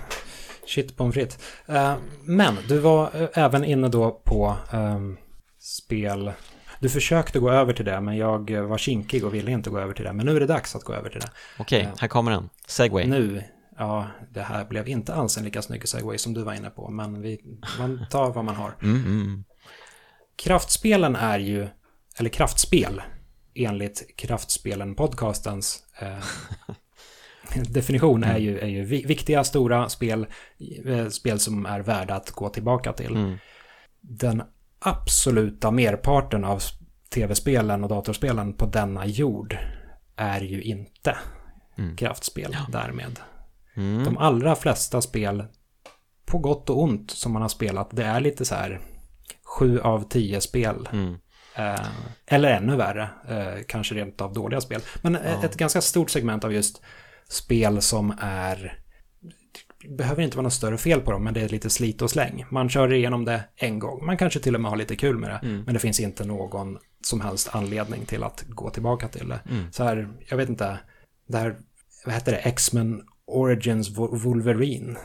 Speaker 1: shit pommes frites. Uh, men du var uh, även inne då på um, spel du försökte gå över till det, men jag var kinkig och ville inte gå över till det. Men nu är det dags att gå över till det.
Speaker 2: Okej, här kommer den. Segway.
Speaker 1: Nu, ja, det här blev inte alls en lika snygg segway som du var inne på, men vi, man tar vad man har. *laughs* Mm, mm. Kraftspelen är ju, eller kraftspel, enligt Kraftspelen-podcastens eh, *laughs* definition är ju, är ju viktiga, stora spel, eh, spel som är värda att gå tillbaka till. Mm. Den absoluta merparten av tv-spelen och datorspelen på denna jord är ju inte mm. kraftspel ja. därmed. Mm. De allra flesta spel, på gott och ont, som man har spelat, det är lite så här sju av tio spel. Mm. Eh, eller ännu värre, eh, kanske rent av dåliga spel. Men ja. ett ganska stort segment av just spel som är behöver inte vara något större fel på dem, men det är lite slit och släng. Man kör igenom det en gång. Man kanske till och med har lite kul med det, mm. men det finns inte någon som helst anledning till att gå tillbaka till det. Mm. Så här, jag vet inte, det här, vad heter det, X-Men Origins Wolverine.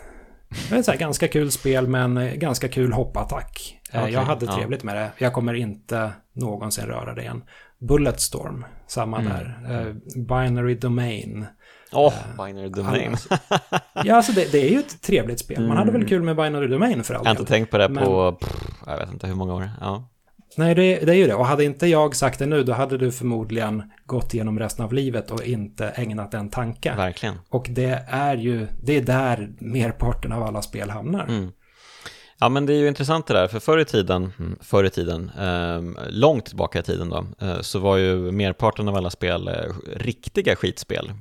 Speaker 1: Det är ett ganska kul spel men ganska kul hoppattack. Eh, okay, jag hade trevligt ja. med det. Jag kommer inte någonsin röra det igen. Bulletstorm, samma mm. där. Uh, Binary Domain.
Speaker 2: Åh, oh, Binary Domain.
Speaker 1: ja, alltså det, det, är ju ett trevligt spel. Man hade väl mm. kul med Binary Domain för all
Speaker 2: Jag har inte tänkt på det men... på, pff, jag vet inte hur många år. Ja.
Speaker 1: Nej, det, det, är ju det. Och hade inte jag sagt det nu, då hade du förmodligen gått igenom resten av livet och inte ägnat en tanke.
Speaker 2: Verkligen.
Speaker 1: Och det är ju, det är där merparten av alla spel hamnar. Mm.
Speaker 2: Ja, men det är ju intressant det där, för förr i tiden, mm, förr i tiden, eh, långt tillbaka i tiden då, eh, så var ju merparten av alla spel eh, riktiga skitspel.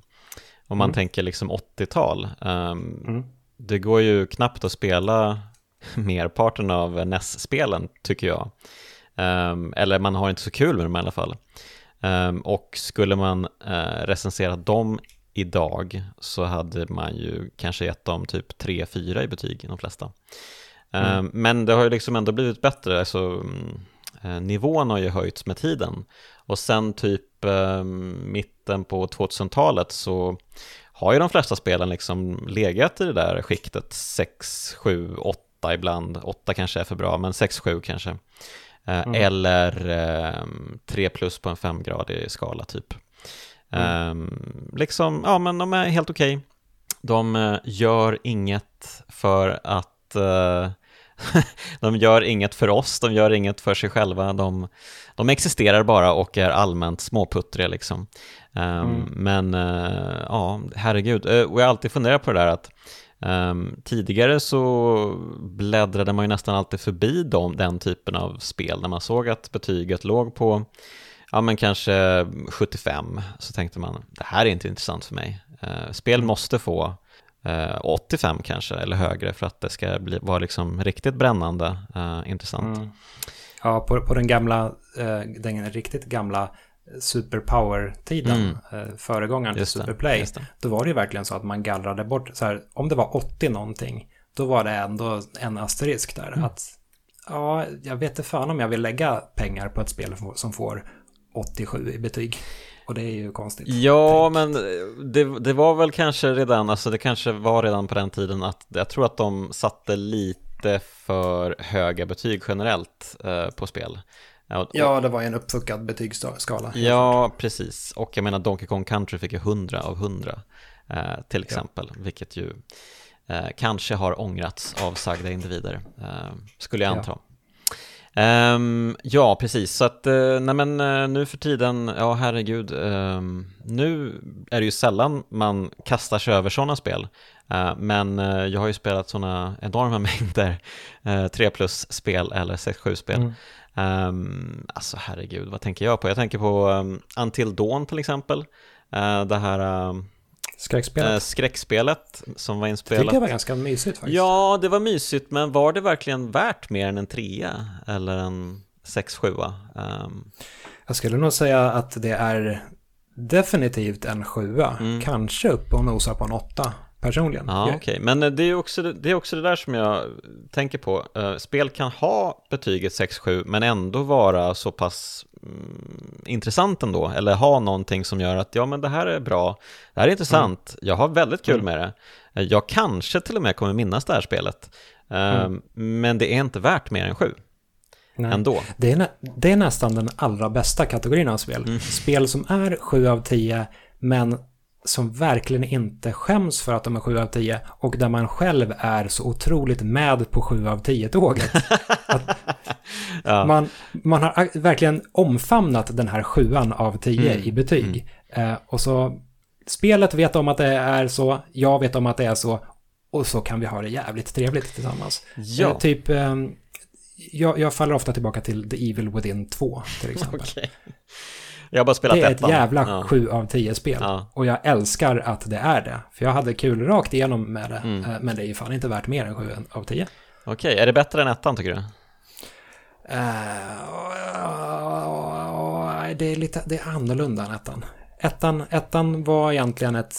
Speaker 2: Om man mm. tänker liksom 80-tal. Ehm, mm. Det går ju knappt att spela *laughs* merparten av NES-spelen, tycker jag. Um, eller man har inte så kul med dem i alla fall. Um, och skulle man uh, recensera dem idag så hade man ju kanske gett dem typ 3-4 i betyg, de flesta. Um, mm. Men det har ju liksom ändå blivit bättre, alltså uh, nivån har ju höjts med tiden. Och sen typ uh, mitten på 2000-talet så har ju de flesta spelen liksom legat i det där skiktet 6, 7, 8 ibland. 8 kanske är för bra, men 6, 7 kanske. Eh, mm. Eller eh, 3 plus på en femgradig skala typ. Mm. Eh, liksom, ja men de är helt okej. Okay. De eh, gör inget för att eh, *laughs* de gör inget för oss, de gör inget för sig själva, de, de existerar bara och är allmänt småputtriga liksom. Um, mm. Men ja, herregud, och jag har alltid funderat på det där att Um, tidigare så bläddrade man ju nästan alltid förbi dem, den typen av spel. När man såg att betyget låg på, ja men kanske 75, så tänkte man, det här är inte intressant för mig. Uh, spel mm. måste få uh, 85 kanske, eller högre, för att det ska bli, vara liksom riktigt brännande uh, intressant. Mm.
Speaker 1: Ja, på, på den gamla, eh, den riktigt gamla Superpower-tiden, mm. Eh, föregångaren till Superplay, då var det ju verkligen så att man gallrade bort, så här, om det var 80 någonting, då var det ändå en asterisk där. Mm. Att, ja, jag vet inte fan om jag vill lägga pengar på ett spel som får 87 i betyg. Och det är ju konstigt.
Speaker 2: Ja, Tänk. men det, det var väl kanske redan, alltså det kanske var redan på den tiden att jag tror att de satte lite för höga betyg generellt eh, på spel.
Speaker 1: Ja, det var en uppfuckad betygsskala.
Speaker 2: Ja, precis. Och jag menar Donkey Kong Country fick ju 100 av 100 eh, till exempel, ja. vilket ju eh, kanske har ångrats av sagda individer, eh, skulle jag anta. Ja. Um, ja, precis. Så att, uh, nej men uh, nu för tiden, ja herregud, um, nu är det ju sällan man kastar sig över sådana spel. Uh, men jag har ju spelat sådana enorma *laughs* mängder 3 plus-spel eller 6-7-spel. Mm. Um, alltså herregud, vad tänker jag på? Jag tänker på um, Until Dawn till exempel. det här um,
Speaker 1: Skräckspelet? Eh,
Speaker 2: skräckspelet som var inspelat.
Speaker 1: Tyckte det var ganska mysigt faktiskt.
Speaker 2: Ja, det var mysigt, men var det verkligen värt mer än en trea eller en sex, sjua? Um...
Speaker 1: Jag skulle nog säga att det är definitivt en sjua, mm. kanske upp och nosar på en åtta personligen.
Speaker 2: Ja, okej, okay. men det är, också, det är också det där som jag tänker på. Uh, spel kan ha betyget 6-7 men ändå vara så pass mm, intressant ändå, eller ha någonting som gör att ja men det här är bra, det här är intressant, mm. jag har väldigt kul mm. med det. Uh, jag kanske till och med kommer minnas det här spelet, uh, men det är inte värt mer än 7. Nej. Ändå.
Speaker 1: Det är, det är nästan den allra bästa kategorin av spel. Mm. Spel som är 7 av 10 men som verkligen inte skäms för att de är 7 av 10 och där man själv är så otroligt med på 7 av 10-tåget. *laughs* ja. man, man har verkligen omfamnat den här 7 av 10 mm. i betyg. Mm. Eh, och så spelet vet om att det är så, jag vet om att det är så och så kan vi ha det jävligt trevligt tillsammans. Ja. Eh, typ, eh, jag, jag, faller ofta tillbaka till The Evil Within 2 till exempel. *laughs* okay.
Speaker 2: Jag har bara spelat
Speaker 1: Det är ett jävla ja. 7 av 10 spel. Ja. Och jag älskar att det är det. För jag hade kul rakt igenom med det. Mm. Eh, men det är ju fan inte värt mer än 7 av 10.
Speaker 2: Okej, är det bättre än ettan tycker du? Uh,
Speaker 1: det, är lite, det är annorlunda än ettan. ettan. Ettan var egentligen ett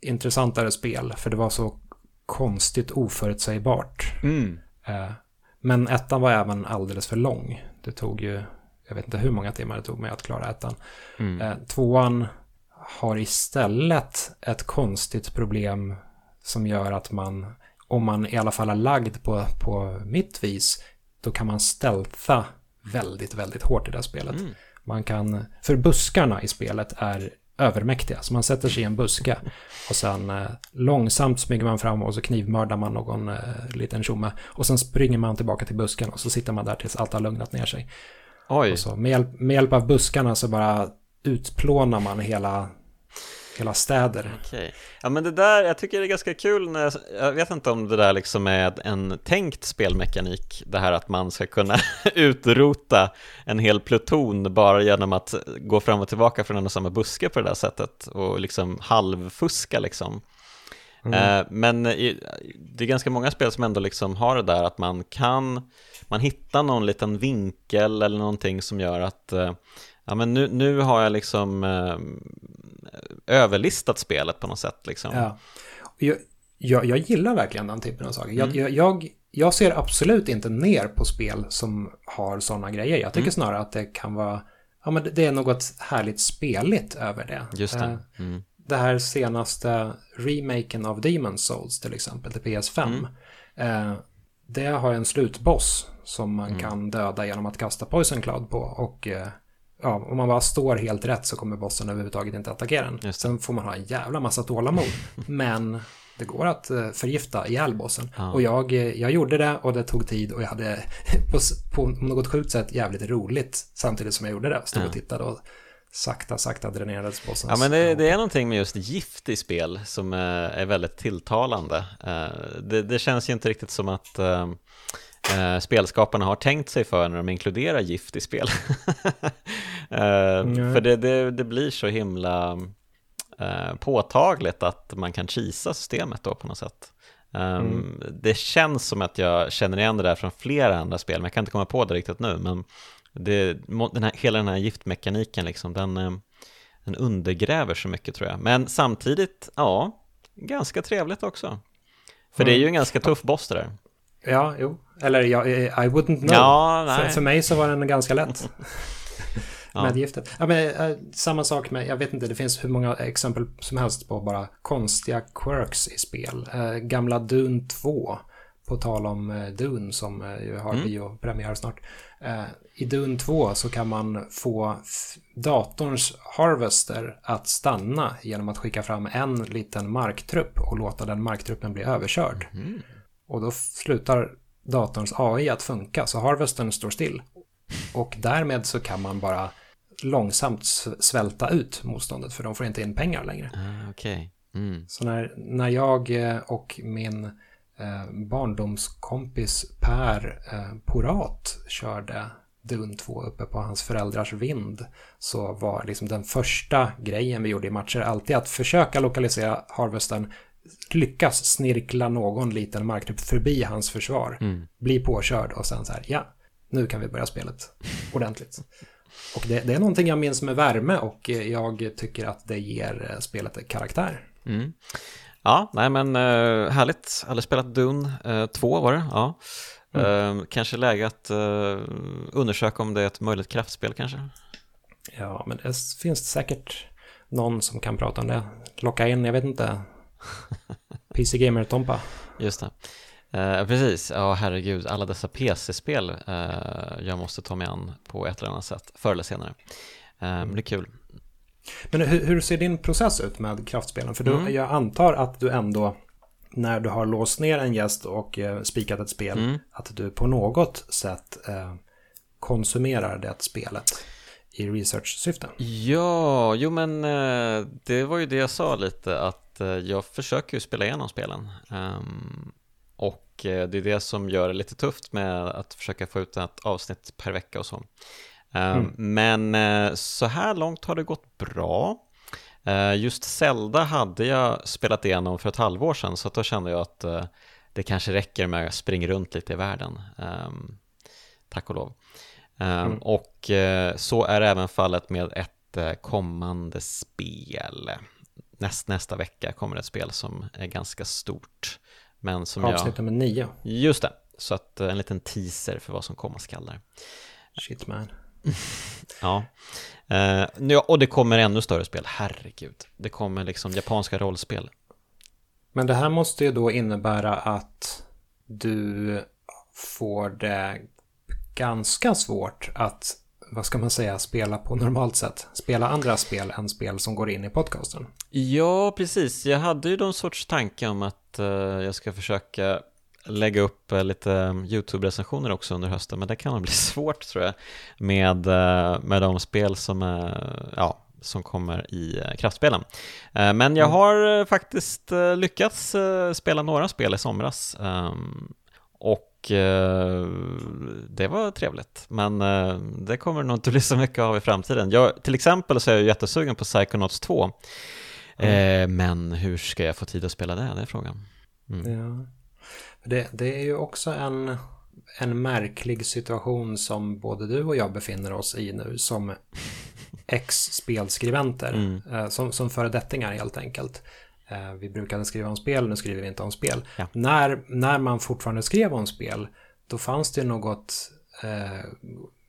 Speaker 1: intressantare spel. För det var så konstigt oförutsägbart. Mm. Uh, men ettan var även alldeles för lång. Det tog ju jag vet inte hur många timmar det tog mig att klara ettan. Mm. Eh, tvåan har istället ett konstigt problem som gör att man, om man i alla fall är lagd på, på mitt vis, då kan man stealtha väldigt, väldigt hårt i det här spelet. Mm. Man kan, för buskarna i spelet är övermäktiga, så man sätter sig i en buske och sen eh, långsamt smyger man fram och så knivmördar man någon eh, liten tjomme och sen springer man tillbaka till busken och så sitter man där tills allt har lugnat ner sig. Oj. Så, med, hjälp, med hjälp av buskarna så bara utplånar man hela, hela städer.
Speaker 2: Okej. Ja men det där, jag tycker det är ganska kul när jag, vet inte om det där liksom är en tänkt spelmekanik, det här att man ska kunna *laughs* utrota en hel pluton bara genom att gå fram och tillbaka från en och samma buske på det där sättet och liksom halvfuska liksom. Mm. Eh, men det är ganska många spel som ändå liksom har det där att man kan man hittar någon liten vinkel eller någonting som gör att eh, ja men nu, nu har jag liksom eh, överlistat spelet på något sätt liksom.
Speaker 1: Ja. Jag, jag, jag gillar verkligen den typen av saker. Mm. Jag, jag, jag, ser absolut inte ner på spel som har sådana grejer. Jag tycker mm. snarare att det kan vara, ja men det är något härligt speligt över det.
Speaker 2: Just det. Mm.
Speaker 1: Det här senaste remaken av Demon's Souls till exempel till PS5. Mm. Eh, det har en slutboss som man mm. kan döda genom att kasta Poison Cloud på. Och eh, ja, om man bara står helt rätt så kommer bossen överhuvudtaget inte attackera en. Sen får man ha en jävla massa tålamod. *laughs* men det går att eh, förgifta ihjäl bossen. Ja. Och jag, eh, jag gjorde det och det tog tid och jag hade *laughs* på, på något sjukt sätt jävligt roligt samtidigt som jag gjorde det. Stod ja. och tittade och sakta, sakta dränerades bossen.
Speaker 2: Ja, men det, det, är någonting med just gift i spel som är väldigt tilltalande. Det, det känns ju inte riktigt som att eh, spelskaparna har tänkt sig för när de inkluderar gift i spel. *laughs* eh, mm. För det, det, det, blir så himla eh, påtagligt att man kan kisa systemet då på något sätt. Um, mm. Det känns som att jag känner igen det där från flera andra spel, men jag kan inte komma på det riktigt nu. Men det, den här, hela den här giftmekaniken, liksom, den, eh, den undergräver så mycket tror jag. Men samtidigt, ja, ganska trevligt också. För mm. det är ju en ganska tuff boss det där.
Speaker 1: Ja, jo. Eller jag, I wouldn't know. Ja, för, för, mig så var den ganska lätt. *laughs* ja. Med giftet. Ja, men, äh, samma sak med, jag vet inte, det finns hur många exempel som helst på bara konstiga quirks i spel. Äh, gamla Dune 2 på tal om eh, Dune som eh, ju har mm. biopremiär snart. Eh, I Dune 2 så kan man få datorns harvester att stanna genom att skicka fram en liten marktrupp och låta den marktruppen bli överkörd. Mm. Och då slutar datorns AI att funka så harvestern står still. Och därmed så kan man bara långsamt svälta ut motståndet för de får inte in pengar längre.
Speaker 2: Ah, okay. mm.
Speaker 1: Så när, när jag och min eh, barndomskompis Per eh, Porat körde Dun 2 uppe på hans föräldrars vind så var liksom den första grejen vi gjorde i matcher alltid att försöka lokalisera Harvesten lyckas snirkla någon liten marktrupp förbi hans försvar, mm. bli påkörd och sen så här, ja, nu kan vi börja spelet ordentligt. Och det, det, är någonting jag minns med värme och jag tycker att det ger eh, spelet karaktär.
Speaker 2: Mm. Ja, nej men uh, härligt. Aldrig spelat Dune uh, 2 var det, ja. Mm. Uh, kanske läge att uh, undersöka om det är ett möjligt kraftspel kanske?
Speaker 1: Ja, men det finns säkert någon som kan prata om det. Locka in, jag vet inte, *laughs* PC Gamer-Tompa.
Speaker 2: Just det. Uh, precis, ja herregud, alla dessa PC-spel uh, jag måste ta mig an på ett eller annat sätt, förr eller senare. Mm. Det är kul.
Speaker 1: Men hur, hur, ser din process ut med kraftspelen? För du, mm. jag antar att du ändå, när du har låst ner en gäst och eh, spikat ett spel, mm. att du på något sätt eh, konsumerar det spelet i research-syfte.
Speaker 2: Ja, jo men eh, det var ju det jag sa lite, att jag försöker ju spela igenom spelen. Um, och det är det som gör det lite tufft med att försöka få ut ett avsnitt per vecka och så. Ehm, mm. Men så här långt har det gått bra. Eh, just Zelda hade jag spelat igenom för ett halvår sedan så då kände jag att eh, det kanske räcker med att springa runt lite i världen. Ehm, tack och lov. Ehm, mm. Och så är även fallet med ett kommande spel. Näst, nästa vecka kommer ett spel som är ganska stort. Men som
Speaker 1: Avsnitt nummer nio.
Speaker 2: Just det, så att en liten teaser för vad som komma skall där.
Speaker 1: Shit man. *laughs*
Speaker 2: ja. Uh, och det kommer ännu större spel, herregud. Det kommer liksom japanska rollspel.
Speaker 1: Men det här måste ju då innebära att du får det ganska svårt att, vad ska man säga, spela på normalt sätt. Spela andra spel än spel som går in i podcasten.
Speaker 2: Ja, precis. Jag hade ju någon sorts tanke om att uh, jag ska försöka lägga upp eh, lite YouTube-recensioner också under hösten, men det kan nog bli *laughs* svårt tror jag med, eh, med de spel som, är, ja, som kommer i eh, kraftspelen. Men jag mm. har faktiskt lyckats spela några spel i somras ehm, och det var trevligt, men det kommer nog inte bli så mycket av i framtiden. Jag, till exempel så är jag jättesugen på Psychonauts 2, mm. men hur ska jag få tid att spela det? Det är frågan.
Speaker 1: Mm. Ja. Det, det är ju också en, en märklig situation som både du och jag befinner oss i nu som ex-spelskribenter, mm. Eh, som, som föredettingar helt enkelt. Eh, vi brukade skriva om spel, nu skriver vi inte om spel. Ja. När, när man fortfarande skrev om spel, då fanns det något eh,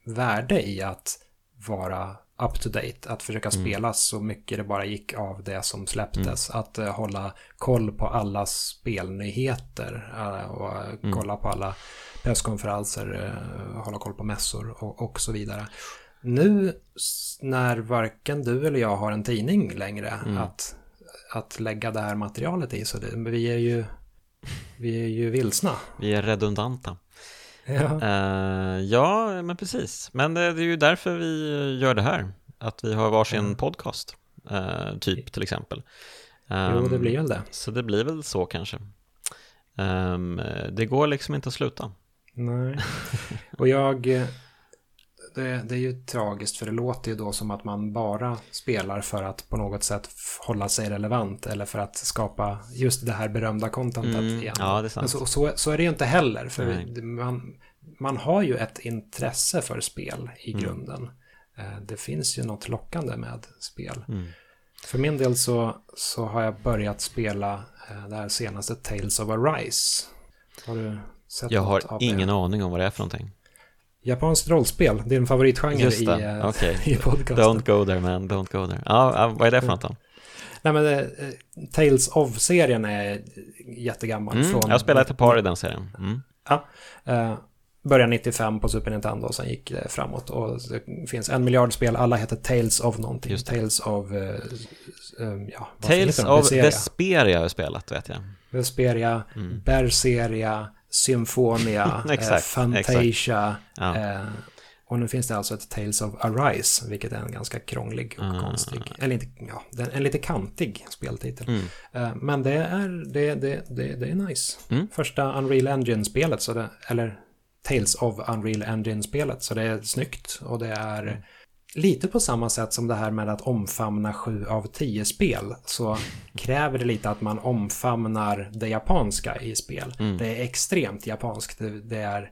Speaker 1: värde i att vara up to date, att försöka mm. spela så mycket det bara gick av det som släpptes. Mm. Att uh, hålla koll på alla spelnyheter uh, och mm. kolla på alla presskonferenser, uh, hålla koll på mässor och, och, så vidare. Nu när varken du eller jag har en tidning längre mm. att, att lägga det här materialet i, så det, vi är ju vi är ju vilsna.
Speaker 2: Vi är redundanta. Ja. Uh, ja, men precis. Men det, det, är ju därför vi gör det här. Att vi har varsin mm. podcast, uh, typ till exempel.
Speaker 1: Um, jo, det ehm, blir väl det.
Speaker 2: Så det blir väl så kanske. Um, det går liksom inte att sluta.
Speaker 1: Nej, *laughs* och jag... Det, det, är ju tragiskt för det låter ju då som att man bara spelar för att på något sätt hålla sig relevant eller för att skapa just det här berömda contentet mm, igen.
Speaker 2: Ja, det är sant.
Speaker 1: Men så, så, så, är det ju inte heller för man, man har ju ett intresse för spel i mm. grunden. Mm. Det finns ju något lockande med spel. Mm. För min del så, så har jag börjat spela eh, det här senaste Tales of Arise. Har du sett
Speaker 2: Jag har ingen aning om vad det är för någonting.
Speaker 1: Japanskt rollspel, din favoritgenre i,
Speaker 2: okay. *laughs*
Speaker 1: i podcasten.
Speaker 2: Don't go there man, don't go there. Ja, vad är det för något då?
Speaker 1: Nej men eh, Tales of-serien är jättegammal.
Speaker 2: Mm,
Speaker 1: från,
Speaker 2: jag spelat ett par i den serien. Mm.
Speaker 1: Ja, eh, började 95 på Super Nintendo och sen gick det framåt. Och det finns en miljard spel, alla heter Tales of någonting.
Speaker 2: Just det.
Speaker 1: Tales of... Eh, eh, ja,
Speaker 2: Tales of.
Speaker 1: Vesperia
Speaker 2: har jag spelat, vet jag.
Speaker 1: Vesperia,
Speaker 2: Mm.
Speaker 1: Berseria, Symfonia, *laughs* eh,
Speaker 2: Exakt,
Speaker 1: Fantasia.
Speaker 2: Ja.
Speaker 1: Eh, och nu finns det alltså ett Tales of Arise, vilket är en ganska krånglig och
Speaker 2: Ah.
Speaker 1: konstig, eller inte, ja, en lite kantig speltitel.
Speaker 2: Mm.
Speaker 1: Eh, men det är, det, det, det, det är nice.
Speaker 2: Mm.
Speaker 1: Första Unreal Engine-spelet, så det, eller Tales of Unreal Engine-spelet, så det är snyggt och det är
Speaker 2: Mm.
Speaker 1: Lite på samma sätt som det här med att omfamna 7 av 10 spel så kräver det lite att man omfamnar det japanska i spel.
Speaker 2: Mm.
Speaker 1: Det är extremt japanskt. Det, det är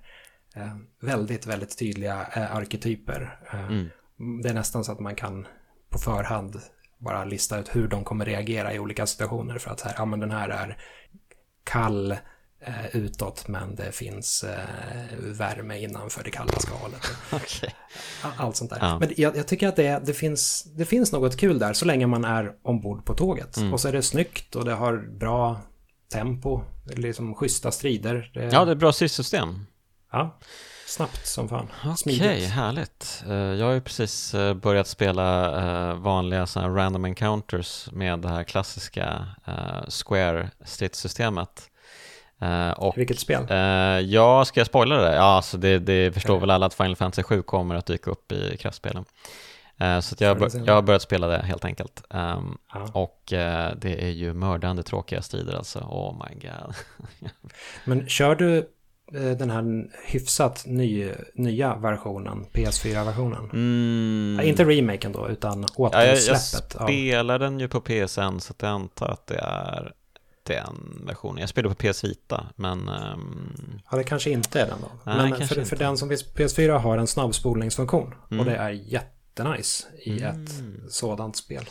Speaker 1: eh, väldigt, väldigt tydliga eh, arketyper. Eh,
Speaker 2: Mm.
Speaker 1: Det är nästan så att man kan på förhand bara lista ut hur de kommer reagera i olika situationer för att så här, ja men den här är kall eh, utåt men det finns eh, värme innanför det kalla skalet. *laughs*
Speaker 2: Okej.
Speaker 1: Allt sånt där.
Speaker 2: Ja.
Speaker 1: Men jag, jag tycker att det, det, finns, det finns något kul där så länge man är ombord på tåget.
Speaker 2: Mm.
Speaker 1: Och så är det snyggt och det har bra tempo, liksom schyssta strider. Det,
Speaker 2: Ja, det är bra stridssystem.
Speaker 1: ja, snabbt som fan.
Speaker 2: Okej, härligt. Eh, Jag har ju precis eh, börjat spela eh, vanliga här random encounters med det här klassiska Square stridssystemet. Eh, Och
Speaker 1: Vilket spel?
Speaker 2: Eh, ja, ska jag spoila det? Ja, alltså det, det förstår väl alla att Final Fantasy 7 kommer att dyka upp i kraftspelen. Eh, så jag, jag har börjat spela det helt enkelt. Ehm,
Speaker 1: Ja.
Speaker 2: och det är ju mördande tråkiga strider alltså. Oh my god. *laughs*
Speaker 1: Men kör du den här hyfsat ny, nya versionen, PS4-versionen?
Speaker 2: Mm.
Speaker 1: Ja, inte remaken då, utan
Speaker 2: ja, jag, jag
Speaker 1: återsläppet. av...
Speaker 2: spelar den ju på PSN så att jag antar att det är den versionen. Jag spelar på PS Vita, men ehm,
Speaker 1: Ja, det kanske inte är den då.
Speaker 2: Nej,
Speaker 1: Men för, för den som finns PS4 har en snabbspolningsfunktion.
Speaker 2: Mm.
Speaker 1: Och det är jättenice i
Speaker 2: Mm.
Speaker 1: ett sådant spel.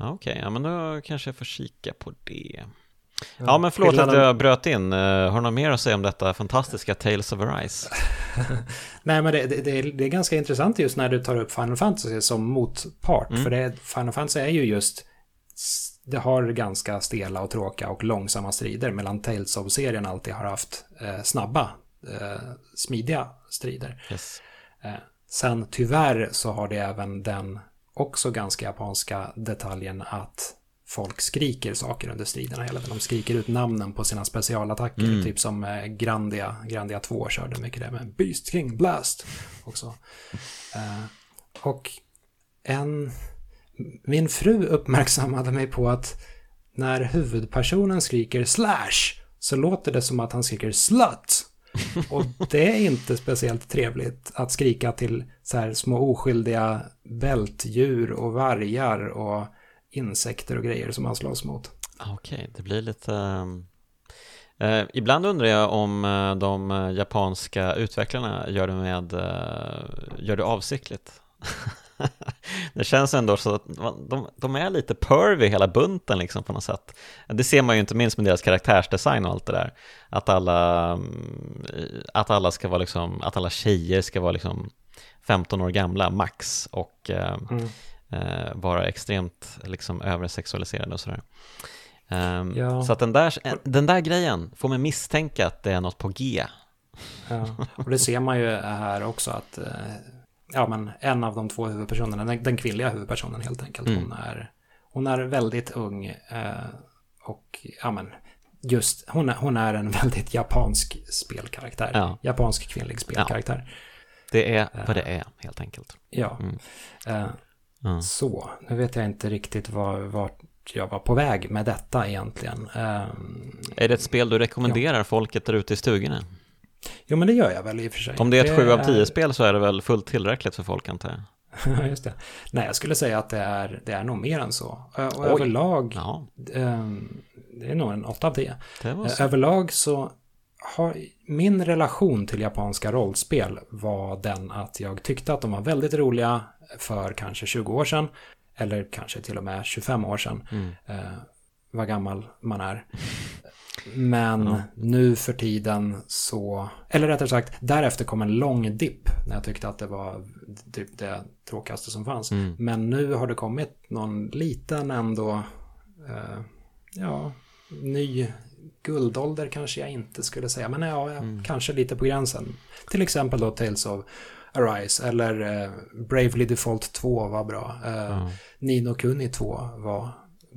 Speaker 2: okej, ja, men då kanske jag får kika på det.
Speaker 1: Ja,
Speaker 2: Ja, men förlåt att
Speaker 1: skillnaden-
Speaker 2: jag bröt in. Eh, Har du något mer att säga om detta fantastiska Tales of Arise? *laughs*
Speaker 1: Nej, men det, det, det, är, det är ganska intressant just när du tar upp Final Fantasy som motpart.
Speaker 2: Mm.
Speaker 1: För det, Final Fantasy är ju just... Det har ganska stela och tråkiga och långsamma strider. Medan Tales of-serien alltid har haft eh, snabba, eh, smidiga strider.
Speaker 2: Yes.
Speaker 1: Eh, sen tyvärr så har det även den också ganska japanska detaljen att folk skriker saker under striderna hela tiden. De skriker ut namnen på sina specialattacker,
Speaker 2: Mm.
Speaker 1: typ som eh, Grandia. Grandia 2 körde mycket det med Beast King Blast också. Eh, och en... Min fru uppmärksammade mig på att när huvudpersonen skriker slash så låter det som att han skriker slut. Och det är inte speciellt trevligt att skrika till så här små oskyldiga bältdjur och vargar och insekter och grejer som man slåss mot.
Speaker 2: Okej, Okej, det blir lite... Ehm, eh, ibland undrar jag om eh, de japanska utvecklarna gör det med, eh, gör det avsiktligt. *laughs* *laughs* det känns ändå så att de, de är lite pervy hela bunten liksom på något sätt. Det ser man ju inte minst med deras karaktärsdesign och allt det där. Att alla, mm, att alla ska vara liksom, att alla tjejer ska vara liksom 15 år gamla max och eh,
Speaker 1: Mm.
Speaker 2: eh, vara extremt liksom översexualiserade och sådär. Ehm,
Speaker 1: Ja.
Speaker 2: Så att den där, den där grejen får mig misstänka att det är något på G.
Speaker 1: Ja. Och det ser man ju här också att eh, ja, men en av de två huvudpersonerna, den, den kvinnliga huvudpersonen helt enkelt,
Speaker 2: Mm.
Speaker 1: hon, är, hon är väldigt ung eh, och ja, men just hon är, hon är en *laughs* väldigt japansk spelkaraktär.
Speaker 2: Ja.
Speaker 1: Japansk kvinnlig spelkaraktär.
Speaker 2: Det är vad det är helt enkelt.
Speaker 1: Ja.
Speaker 2: Mm.
Speaker 1: Eh,
Speaker 2: Ja.
Speaker 1: Så, nu vet jag inte riktigt var, vart jag var på väg med detta egentligen. Eh,
Speaker 2: Är det ett spel du rekommenderar folket där ute i stugorna?
Speaker 1: Jo, men det gör jag väl i och för sig.
Speaker 2: Om det är ett 7 av 10
Speaker 1: är-
Speaker 2: spel så är det väl fullt tillräckligt för folk antar jag? *laughs*
Speaker 1: Ja, just det. Nej, jag skulle säga att det är, det är nog mer än så. Och
Speaker 2: Oj.
Speaker 1: överlag,
Speaker 2: Ja,
Speaker 1: ehm, det är nog en 8 av 10.
Speaker 2: det var
Speaker 1: Ö-
Speaker 2: så.
Speaker 1: Överlag så har min relation till japanska rollspel var den att jag tyckte att de var väldigt roliga för kanske 20 år sedan. Eller kanske till och med 25 år sedan.
Speaker 2: Mm.
Speaker 1: Vad gammal man är. *laughs* Men
Speaker 2: Ja.
Speaker 1: nu för tiden så, eller rättare sagt, därefter kom en lång dipp när jag tyckte att det var typ det tråkigaste som fanns.
Speaker 2: Mm.
Speaker 1: Men nu har det kommit någon liten ändå uh, ja, ny guldålder kanske jag inte skulle säga, men ja, mm. kanske lite på gränsen. Till exempel då Tales of Arise eller uh, Bravely Default 2 var bra. Uh, mm. Nino Kuni 2 var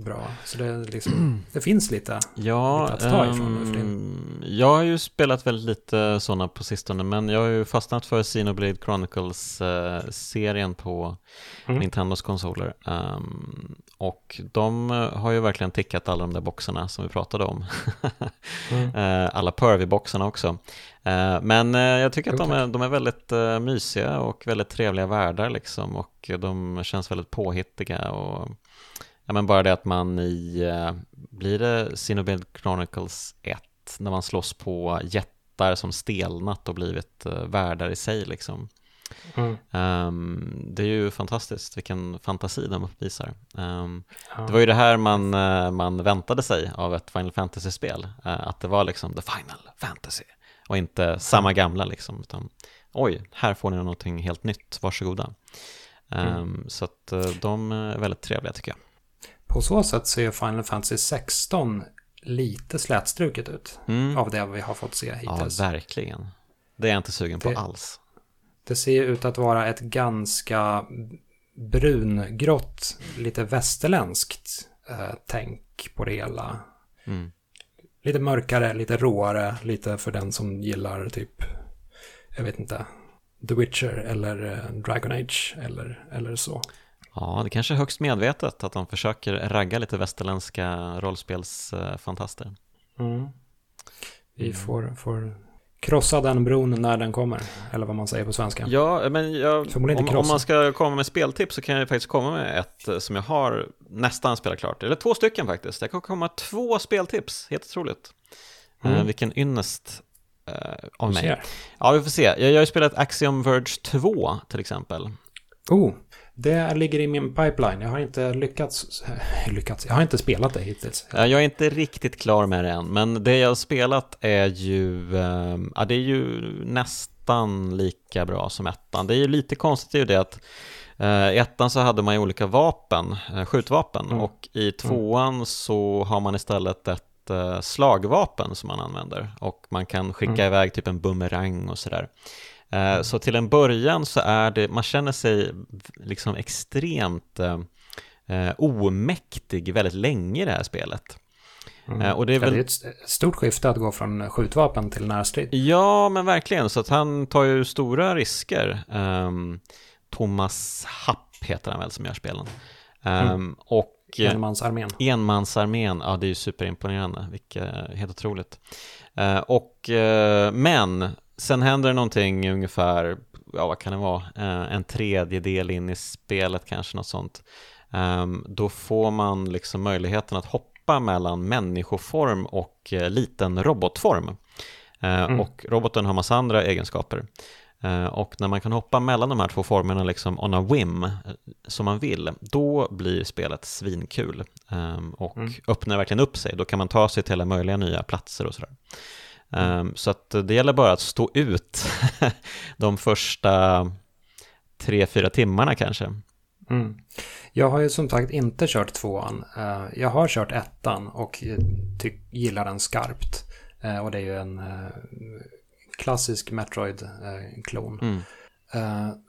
Speaker 1: bra. Så det, liksom, det finns lite,
Speaker 2: ja,
Speaker 1: lite att ta ifrån
Speaker 2: um, Jag har ju spelat väldigt lite sådana på sistone, men jag har ju fastnat för Xenoblade Chronicles-serien uh, på mm. Nintendos konsoler. Um, och de har ju verkligen tickat alla de där boxarna som vi pratade om. *laughs* mm. uh, alla Pervy-boxarna också. Men jag tycker att de är, de är väldigt mysiga och väldigt trevliga världar liksom och de känns väldigt påhittiga och Ja men bara det att man i, uh, blir det Xenoblade Chronicles 1, när man slåss på jättar som stelnat och blivit uh, världar i sig liksom. Mm. Um, det är ju fantastiskt vilken fantasi de uppvisar. Um, ja. Det var ju det här man, uh, man väntade sig av ett Final Fantasy-spel, uh, att det var liksom the final fantasy och inte samma gamla liksom, utan oj, här får ni någonting helt nytt, varsågoda. Um, mm. Så att de är väldigt trevliga tycker jag.
Speaker 1: På så sätt ser Final Fantasy 16 lite slätstruket ut mm. av det vi har fått se hittills.
Speaker 2: Ja, verkligen. Det är jag inte sugen det, på alls.
Speaker 1: Det ser ut att vara ett ganska brungrått, lite västerländskt eh, tänk på det hela. Mm. Lite mörkare, lite råare, lite för den som gillar typ, jag vet inte, The Witcher eller eh, Dragon Age eller, eller så.
Speaker 2: Ja, det kanske är högst medvetet att de försöker ragga lite västerländska rollspelsfantaster.
Speaker 1: Mm. Vi mm. får, får krossa den bron när den kommer, eller vad man säger på svenska.
Speaker 2: Ja, men jag, om, om, man ska komma med speltips så kan jag faktiskt komma med ett eh, som jag har nästan spelat klart, eller två stycken faktiskt. Jag kan komma med två speltips, helt otroligt. Eh, mm. Vilken ynnest uh, av mig. Ja, vi får se. Jag, jag har ju spelat Axiom Verge 2 till exempel.
Speaker 1: Oh, det ligger i min pipeline. Jag har inte lyckats, *laughs* lyckats. Jag har inte spelat det hittills.
Speaker 2: Jag är inte riktigt klar med det än, men det jag har spelat är ju, ehm, ja det är ju nästan lika bra som ettan. Det är ju lite konstigt ju det att eh, i ettan så hade man ju olika vapen, eh, skjutvapen, mm. och i mm. tvåan mm. så har man istället ett eh, slagvapen som man använder och man kan skicka mm. iväg typ en bumerang och sådär. Eh, så till en början så är det, man känner sig liksom extremt eh, eh omäktig väldigt länge i det här spelet.
Speaker 1: Mm. Eh, och det är, väl... det är ett stort skifte att gå från skjutvapen till närstrid.
Speaker 2: Ja, men verkligen. Så att han tar ju stora risker. Um, Thomas Happ heter han väl som gör spelen. Um, mm. och
Speaker 1: Enmansarmén.
Speaker 2: Enmansarmén, ja det är ju superimponerande, vilket helt otroligt. Och, men sen händer det någonting ungefär, ja vad kan det vara, eh, en tredjedel in i spelet kanske något sånt. Ehm, då får man liksom möjligheten att hoppa mellan människoform och eh, liten robotform. Eh, mm. Och roboten har massa andra egenskaper. Och när man kan hoppa mellan de här två formerna liksom on a whim, som man vill, då blir spelet svinkul ehm, och mm. öppnar verkligen upp sig. Då kan man ta sig till alla möjliga nya platser och sådär. Um, så att det gäller bara att stå ut *laughs* de första tre, fyra timmarna kanske.
Speaker 1: Mm. Jag har ju som sagt inte kört tvåan. Uh, jag har kört ettan och gillar den skarpt. Uh, och det är ju en uh, klassisk Metroid-klon. Mm.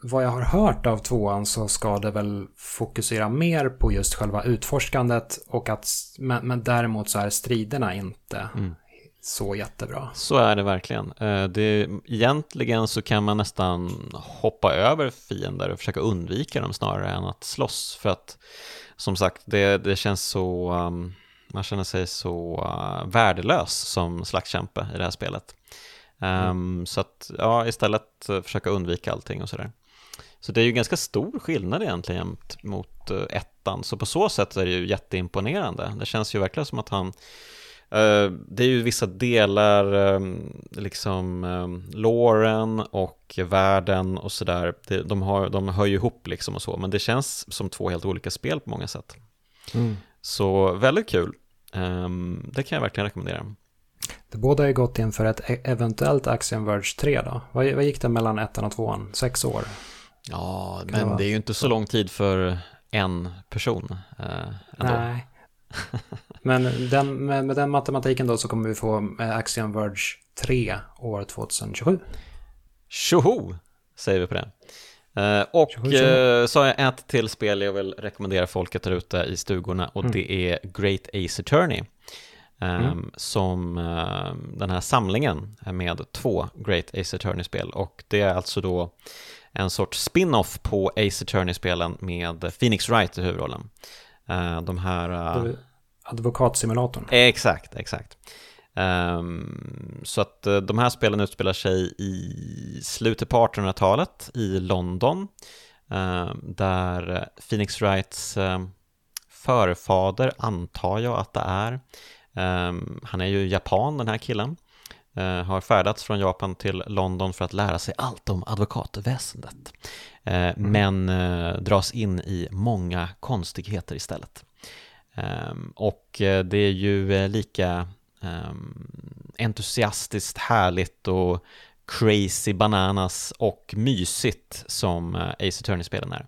Speaker 1: vad jag har hört av tvåan så ska det väl fokusera mer på just själva utforskandet och att, men, men däremot så är striderna inte mm så jättebra.
Speaker 2: Så är det verkligen. Eh, det, egentligen så kan man nästan hoppa över fiender och försöka undvika dem snarare än att slåss. För att som sagt, det, det känns så, um, man känner sig så uh, värdelös som slagskämpe i det här spelet. Mm. Så att, ja, istället försöka undvika allting och sådär. Så det är ju ganska stor skillnad egentligen mot ettan, så på så sätt är det ju jätteimponerande. Det känns ju verkligen som att han Eh, det är ju vissa delar, ehm, liksom um, låren och världen och sådär, de, har, de hör ju ihop liksom och så, men det känns som två helt olika spel på många sätt. Mm. Så väldigt kul, um, det kan jag verkligen rekommendera.
Speaker 1: Det båda är gott inför ett e- eventuellt Axiom Verge 3 då. Vad, vad gick det mellan ettan och tvåan? Sex år?
Speaker 2: Ja, men det, det är ju inte så lång tid för en person. Uh,
Speaker 1: Nej, *laughs* Men den, med, med, den matematiken då så kommer vi få Axiom Verge 3 år 2027.
Speaker 2: Tjoho, säger vi på det. Uh, och. Uh, så har jag ett till spel jag vill rekommendera folket där ute i stugorna och mm. det är Great Ace Attorney. Um, mm. Som uh, den här samlingen med två Great Ace Attorney-spel och det är alltså då en sorts spin-off på Ace Attorney-spelen med Phoenix Wright i huvudrollen. De här...
Speaker 1: Advokatsimulatorn.
Speaker 2: Exakt, exakt. Um, så att uh, de här spelen utspelar sig i slutet på 1800-talet i London uh, där Phoenix Wrights uh, förfader, antar jag att det är, um, han är ju japan den här killen, uh, har färdats från Japan till London för att lära sig allt om advokatväsendet, mm. men dras in i många konstigheter istället. Um, och det är ju lika um, entusiastiskt, härligt och crazy bananas och mysigt som Ace Attorney-spelen är.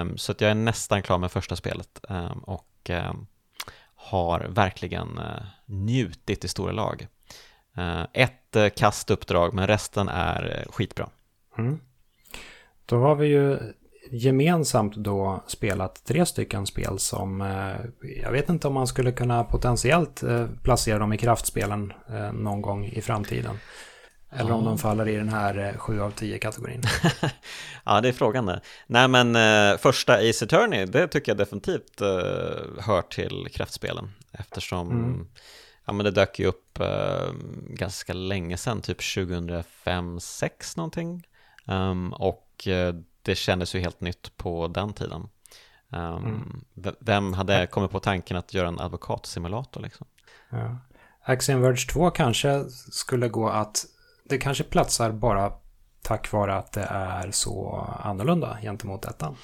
Speaker 2: Um, så att jag är nästan klar med första spelet och har verkligen njutit i stora lag. Uh, ett uh, kastuppdrag men resten är skitbra. Mm.
Speaker 1: Då har vi ju gemensamt då spelat tre stycken spel som eh, jag vet inte om man skulle kunna potentiellt eh, placera dem i kraftspelen eh, någon gång i framtiden. Eller om de faller i den här 7 av 10 kategorin. *laughs*
Speaker 2: ja, det är frågan det. Nej, men första Ace Attorney, det tycker jag definitivt hör till kraftspelen. Eftersom mm. Ja, men det dök ju upp ganska länge sedan, typ 2005-2006 någonting. Um, och det kändes ju helt nytt på den tiden. Um, mm. Vem hade kommit på tanken att göra en advokatsimulator liksom?
Speaker 1: Ja. Axiom Verge 2 kanske skulle gå att det kanske platsar bara tack vare att det är så annorlunda gentemot ettan.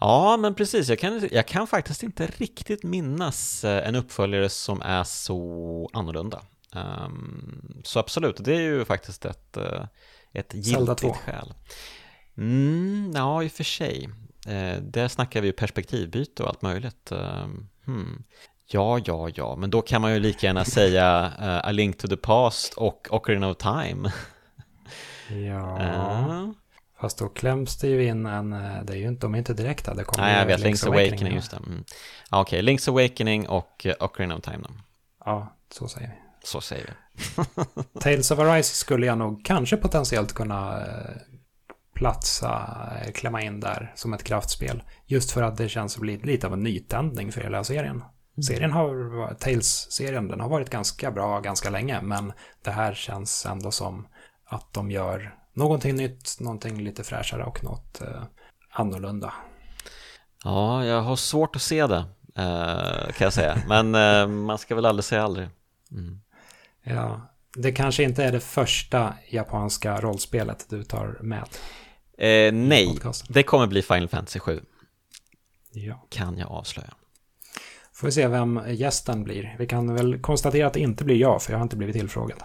Speaker 2: Ja, men precis. Jag kan, jag kan faktiskt inte riktigt minnas eh, en uppföljare som är så annorlunda. Um, så absolut, det är ju faktiskt ett, eh, ett giltigt skäl. Mm, ja, i och för sig. Eh, där snackar vi ju perspektivbyte och allt möjligt. Eh, hmm. Ja, ja, ja, men då kan man ju lika gärna säga uh, A Link to the Past och Ocarina of Time.
Speaker 1: ja, uh. Fast då kläms det ju in en, eh, det är ju inte, de är inte direkta, det
Speaker 2: kommer Nej, jag vet, Link's, Link's Awakening, Awakening just det. Mm. Okej, okay, Link's Awakening och uh, Ocarina of Time då.
Speaker 1: Ja, så säger vi.
Speaker 2: Så säger vi. *laughs* *laughs*
Speaker 1: Tales of Arise skulle jag nog kanske potentiellt kunna platsa, eh, klämma in där som ett kraftspel. Just för att det känns som lite av en nytändning för hela serien. Mm. Serien har, Tales-serien, den har varit ganska bra ganska länge, men det här känns ändå som att de gör någonting nytt, någonting lite fräschare och något eh, annorlunda.
Speaker 2: Ja, jag har svårt att se det, eh, kan jag säga, men eh, man ska väl aldrig säga aldrig. Mm.
Speaker 1: Ja, det kanske inte är det första japanska rollspelet du tar med.
Speaker 2: Eh, nej, det kommer bli Final Fantasy 7. Ja. Kan jag avslöja.
Speaker 1: Får vi se vem gästen blir. Vi kan väl konstatera att det inte blir jag, för jag har inte blivit tillfrågad.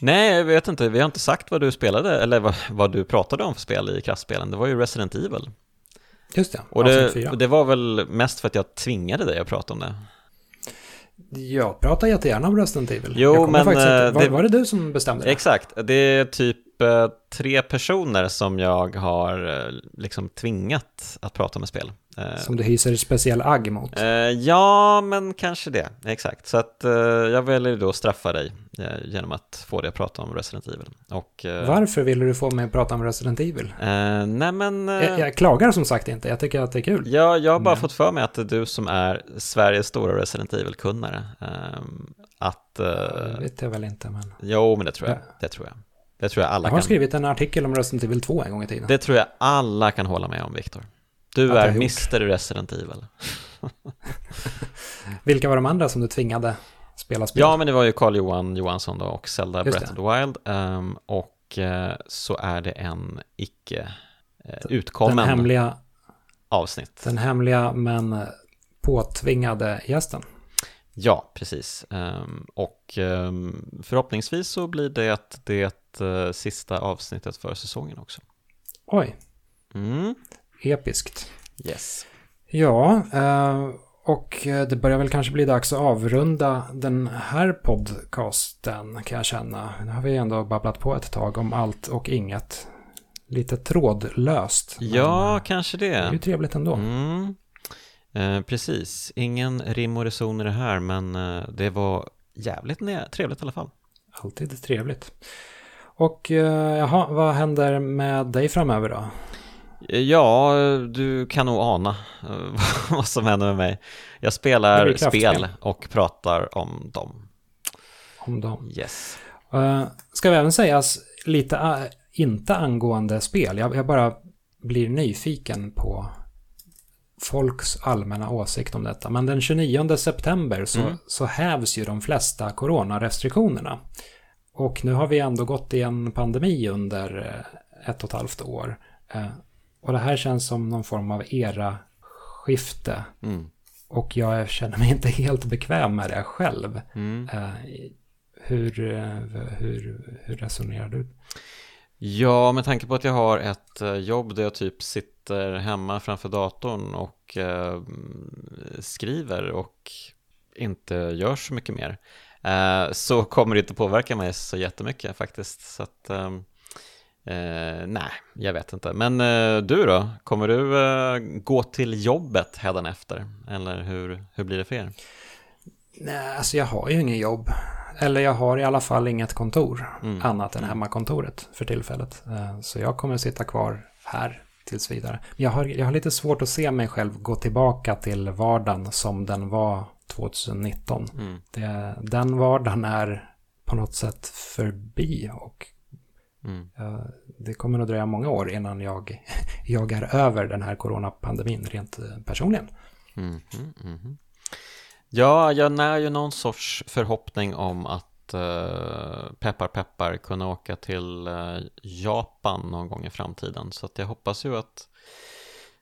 Speaker 2: Nej, jag vet inte. Vi har inte sagt vad du spelade, eller vad, vad du pratade om för spel i kraftspelen. Det var ju Resident Evil.
Speaker 1: Just det,
Speaker 2: och det, det var väl mest för att jag tvingade dig att prata om det.
Speaker 1: Jag pratar jättegärna om Resident Evil.
Speaker 2: Jo, men...
Speaker 1: Faktiskt, var, det, var det du som bestämde det?
Speaker 2: Exakt, det är typ Eh, tre personer som jag har eh, liksom tvingat att prata med spel.
Speaker 1: Eh, som du hyser speciell agg mot?
Speaker 2: Ja, men kanske det. Exakt. Så att jag väljer då straffa dig genom att få dig att prata om Resident Evil. Och,
Speaker 1: Varför ville du få mig att prata om Resident Evil?
Speaker 2: Nej men...
Speaker 1: Jag, jag, klagar som sagt inte, jag tycker att det är kul.
Speaker 2: Ja, jag har bara men... fått för mig att det är du som är Sveriges stora Resident Evil-kunnare. Uh, att...
Speaker 1: Det vet jag väl inte, men...
Speaker 2: Jo, men det tror jag. Det tror jag. Det tror jag alla
Speaker 1: Jag har
Speaker 2: kan.
Speaker 1: skrivit en artikel om Resident Evil 2 en gång i tiden.
Speaker 2: Det tror jag alla kan hålla med om, Viktor. Du är Mr Resident Evil. *laughs*
Speaker 1: Vilka var de andra som du tvingade spela spel?
Speaker 2: Ja, men det var ju Carl Johan Johansson då och Zelda Breath of the Wild. Um, och uh, så är det en icke uh, utkommen den hemliga,
Speaker 1: avsnitt. Den hemliga men påtvingade gästen.
Speaker 2: Ja, precis. Um, och um, förhoppningsvis så blir det det uh, sista avsnittet för säsongen också.
Speaker 1: Oj. Mm. Episkt.
Speaker 2: Yes.
Speaker 1: Ja, uh, Och eh, det börjar väl kanske bli dags att avrunda den här podcasten kan jag känna. Nu har vi ändå babblat på ett tag om allt och inget. Lite trådlöst.
Speaker 2: Ja, kanske det. Det
Speaker 1: är ju trevligt ändå.
Speaker 2: Mm. Eh, precis, ingen rim och reson i det här men eh, det var jävligt trevligt i alla fall.
Speaker 1: Alltid trevligt. Och eh, jaha, vad händer med dig framöver då?
Speaker 2: Ja, du kan nog ana eh, *laughs* vad som händer med mig. Jag spelar spel och pratar om dem.
Speaker 1: Om dem.
Speaker 2: Yes.
Speaker 1: Uh, ska vi även sägas lite uh, inte angående spel. Jag, jag, bara blir nyfiken på folks allmänna åsikt om detta. Men den 29 september så, mm. så hävs ju de flesta coronarestriktionerna. Och nu har vi ändå gått i en pandemi under eh, ett och ett halvt år. Eh, och det här känns som någon form av era-skifte. Mm. Och jag känner mig inte helt bekväm med det själv. Mm. Eh, hur, hur, hur resonerar du?
Speaker 2: Ja, med tanke på att jag har ett jobb där jag typ sitter hemma framför datorn och skriver och inte gör så mycket mer Eh, så kommer det inte påverka mig så jättemycket faktiskt. Så att, ehm, eh, nej, jag vet inte. Men eh, du då? Kommer du eh, gå till jobbet efter? Eller hur, hur blir det för er?
Speaker 1: Nej, alltså jag har ju inget jobb. Eller jag har i alla fall inget kontor mm. annat än mm. hemmakontoret för tillfället. Eh, så jag kommer sitta kvar här tills vidare. Jag har, jag har lite svårt att se mig själv gå tillbaka till vardagen som den var 2019. Mm. Det, den vardagen är på något sätt förbi och mm. uh, det kommer att dröja många år innan jag, *laughs* jag är över den här coronapandemin rent eh, personligen.
Speaker 2: Mm, mm, ja, jag när ju någon sorts förhoppning om att uh, peppar peppar kunna åka till uh, Japan någon gång i framtiden. Så att jag hoppas ju att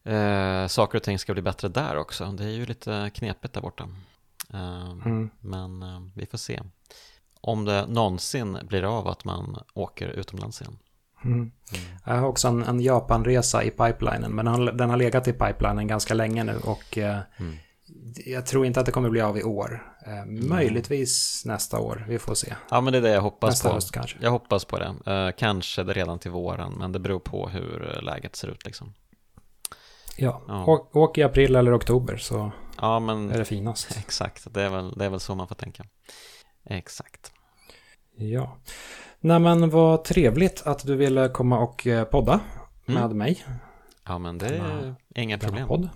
Speaker 2: uh, saker och ting ska bli bättre där också. Det är ju lite knepigt där borta. Ehm, mm. Men vi får se om det någonsin blir av att man åker utomlands igen.
Speaker 1: Mm. Mm. Jag har också en, en Japanresa i pipelinen, men den har, den har legat i pipelinen ganska länge nu och eh, mm. jag tror inte att det kommer bli av i år. Eh, möjligtvis nästa år, vi får se.
Speaker 2: Ja, men det är det jag hoppas nästa på. Höst, kanske. Jag hoppas på det. Eh, kanske det redan till våren, men det beror på hur läget ser ut liksom.
Speaker 1: Ja, ja. Åk, åk i april eller oktober så
Speaker 2: ja, men,
Speaker 1: är det finast. *laughs*
Speaker 2: Exakt, det är, väl, det är väl så man får tänka. Exakt.
Speaker 1: Ja. Nej men vad trevligt att du ville komma och eh, podda mm. med mig.
Speaker 2: Ja men det är inga problem. Podd.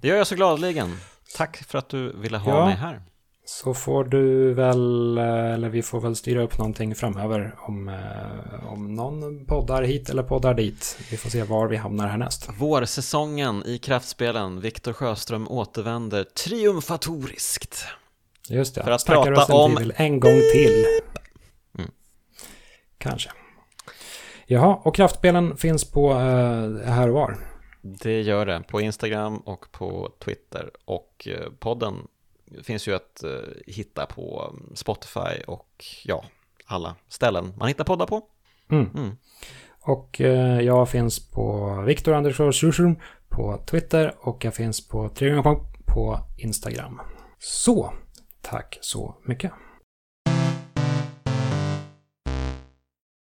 Speaker 2: Det gör jag så gladeligen. Tack för att du ville ha ja. mig här.
Speaker 1: Så får du väl, eh, eller vi får väl styra upp någonting framöver om, eh, om någon poddar hit eller poddar dit. Vi får se var vi hamnar härnäst.
Speaker 2: Vårsäsongen i kraftspelen. Viktor Sjöström återvänder triumfatoriskt.
Speaker 1: Just det, för att prata om... Till en gång till. Mm. Kanske. Jaha, och kraftspelen finns på uh, här och var.
Speaker 2: Det gör det, på Instagram och på Twitter. Och uh, podden finns ju att uh, hitta på Spotify och ja, alla ställen man hittar poddar på.
Speaker 1: Mm. Mm. Och jag finns på Viktor Andersson på Twitter och jag finns på Triggerpong på Instagram. Så, tack så mycket.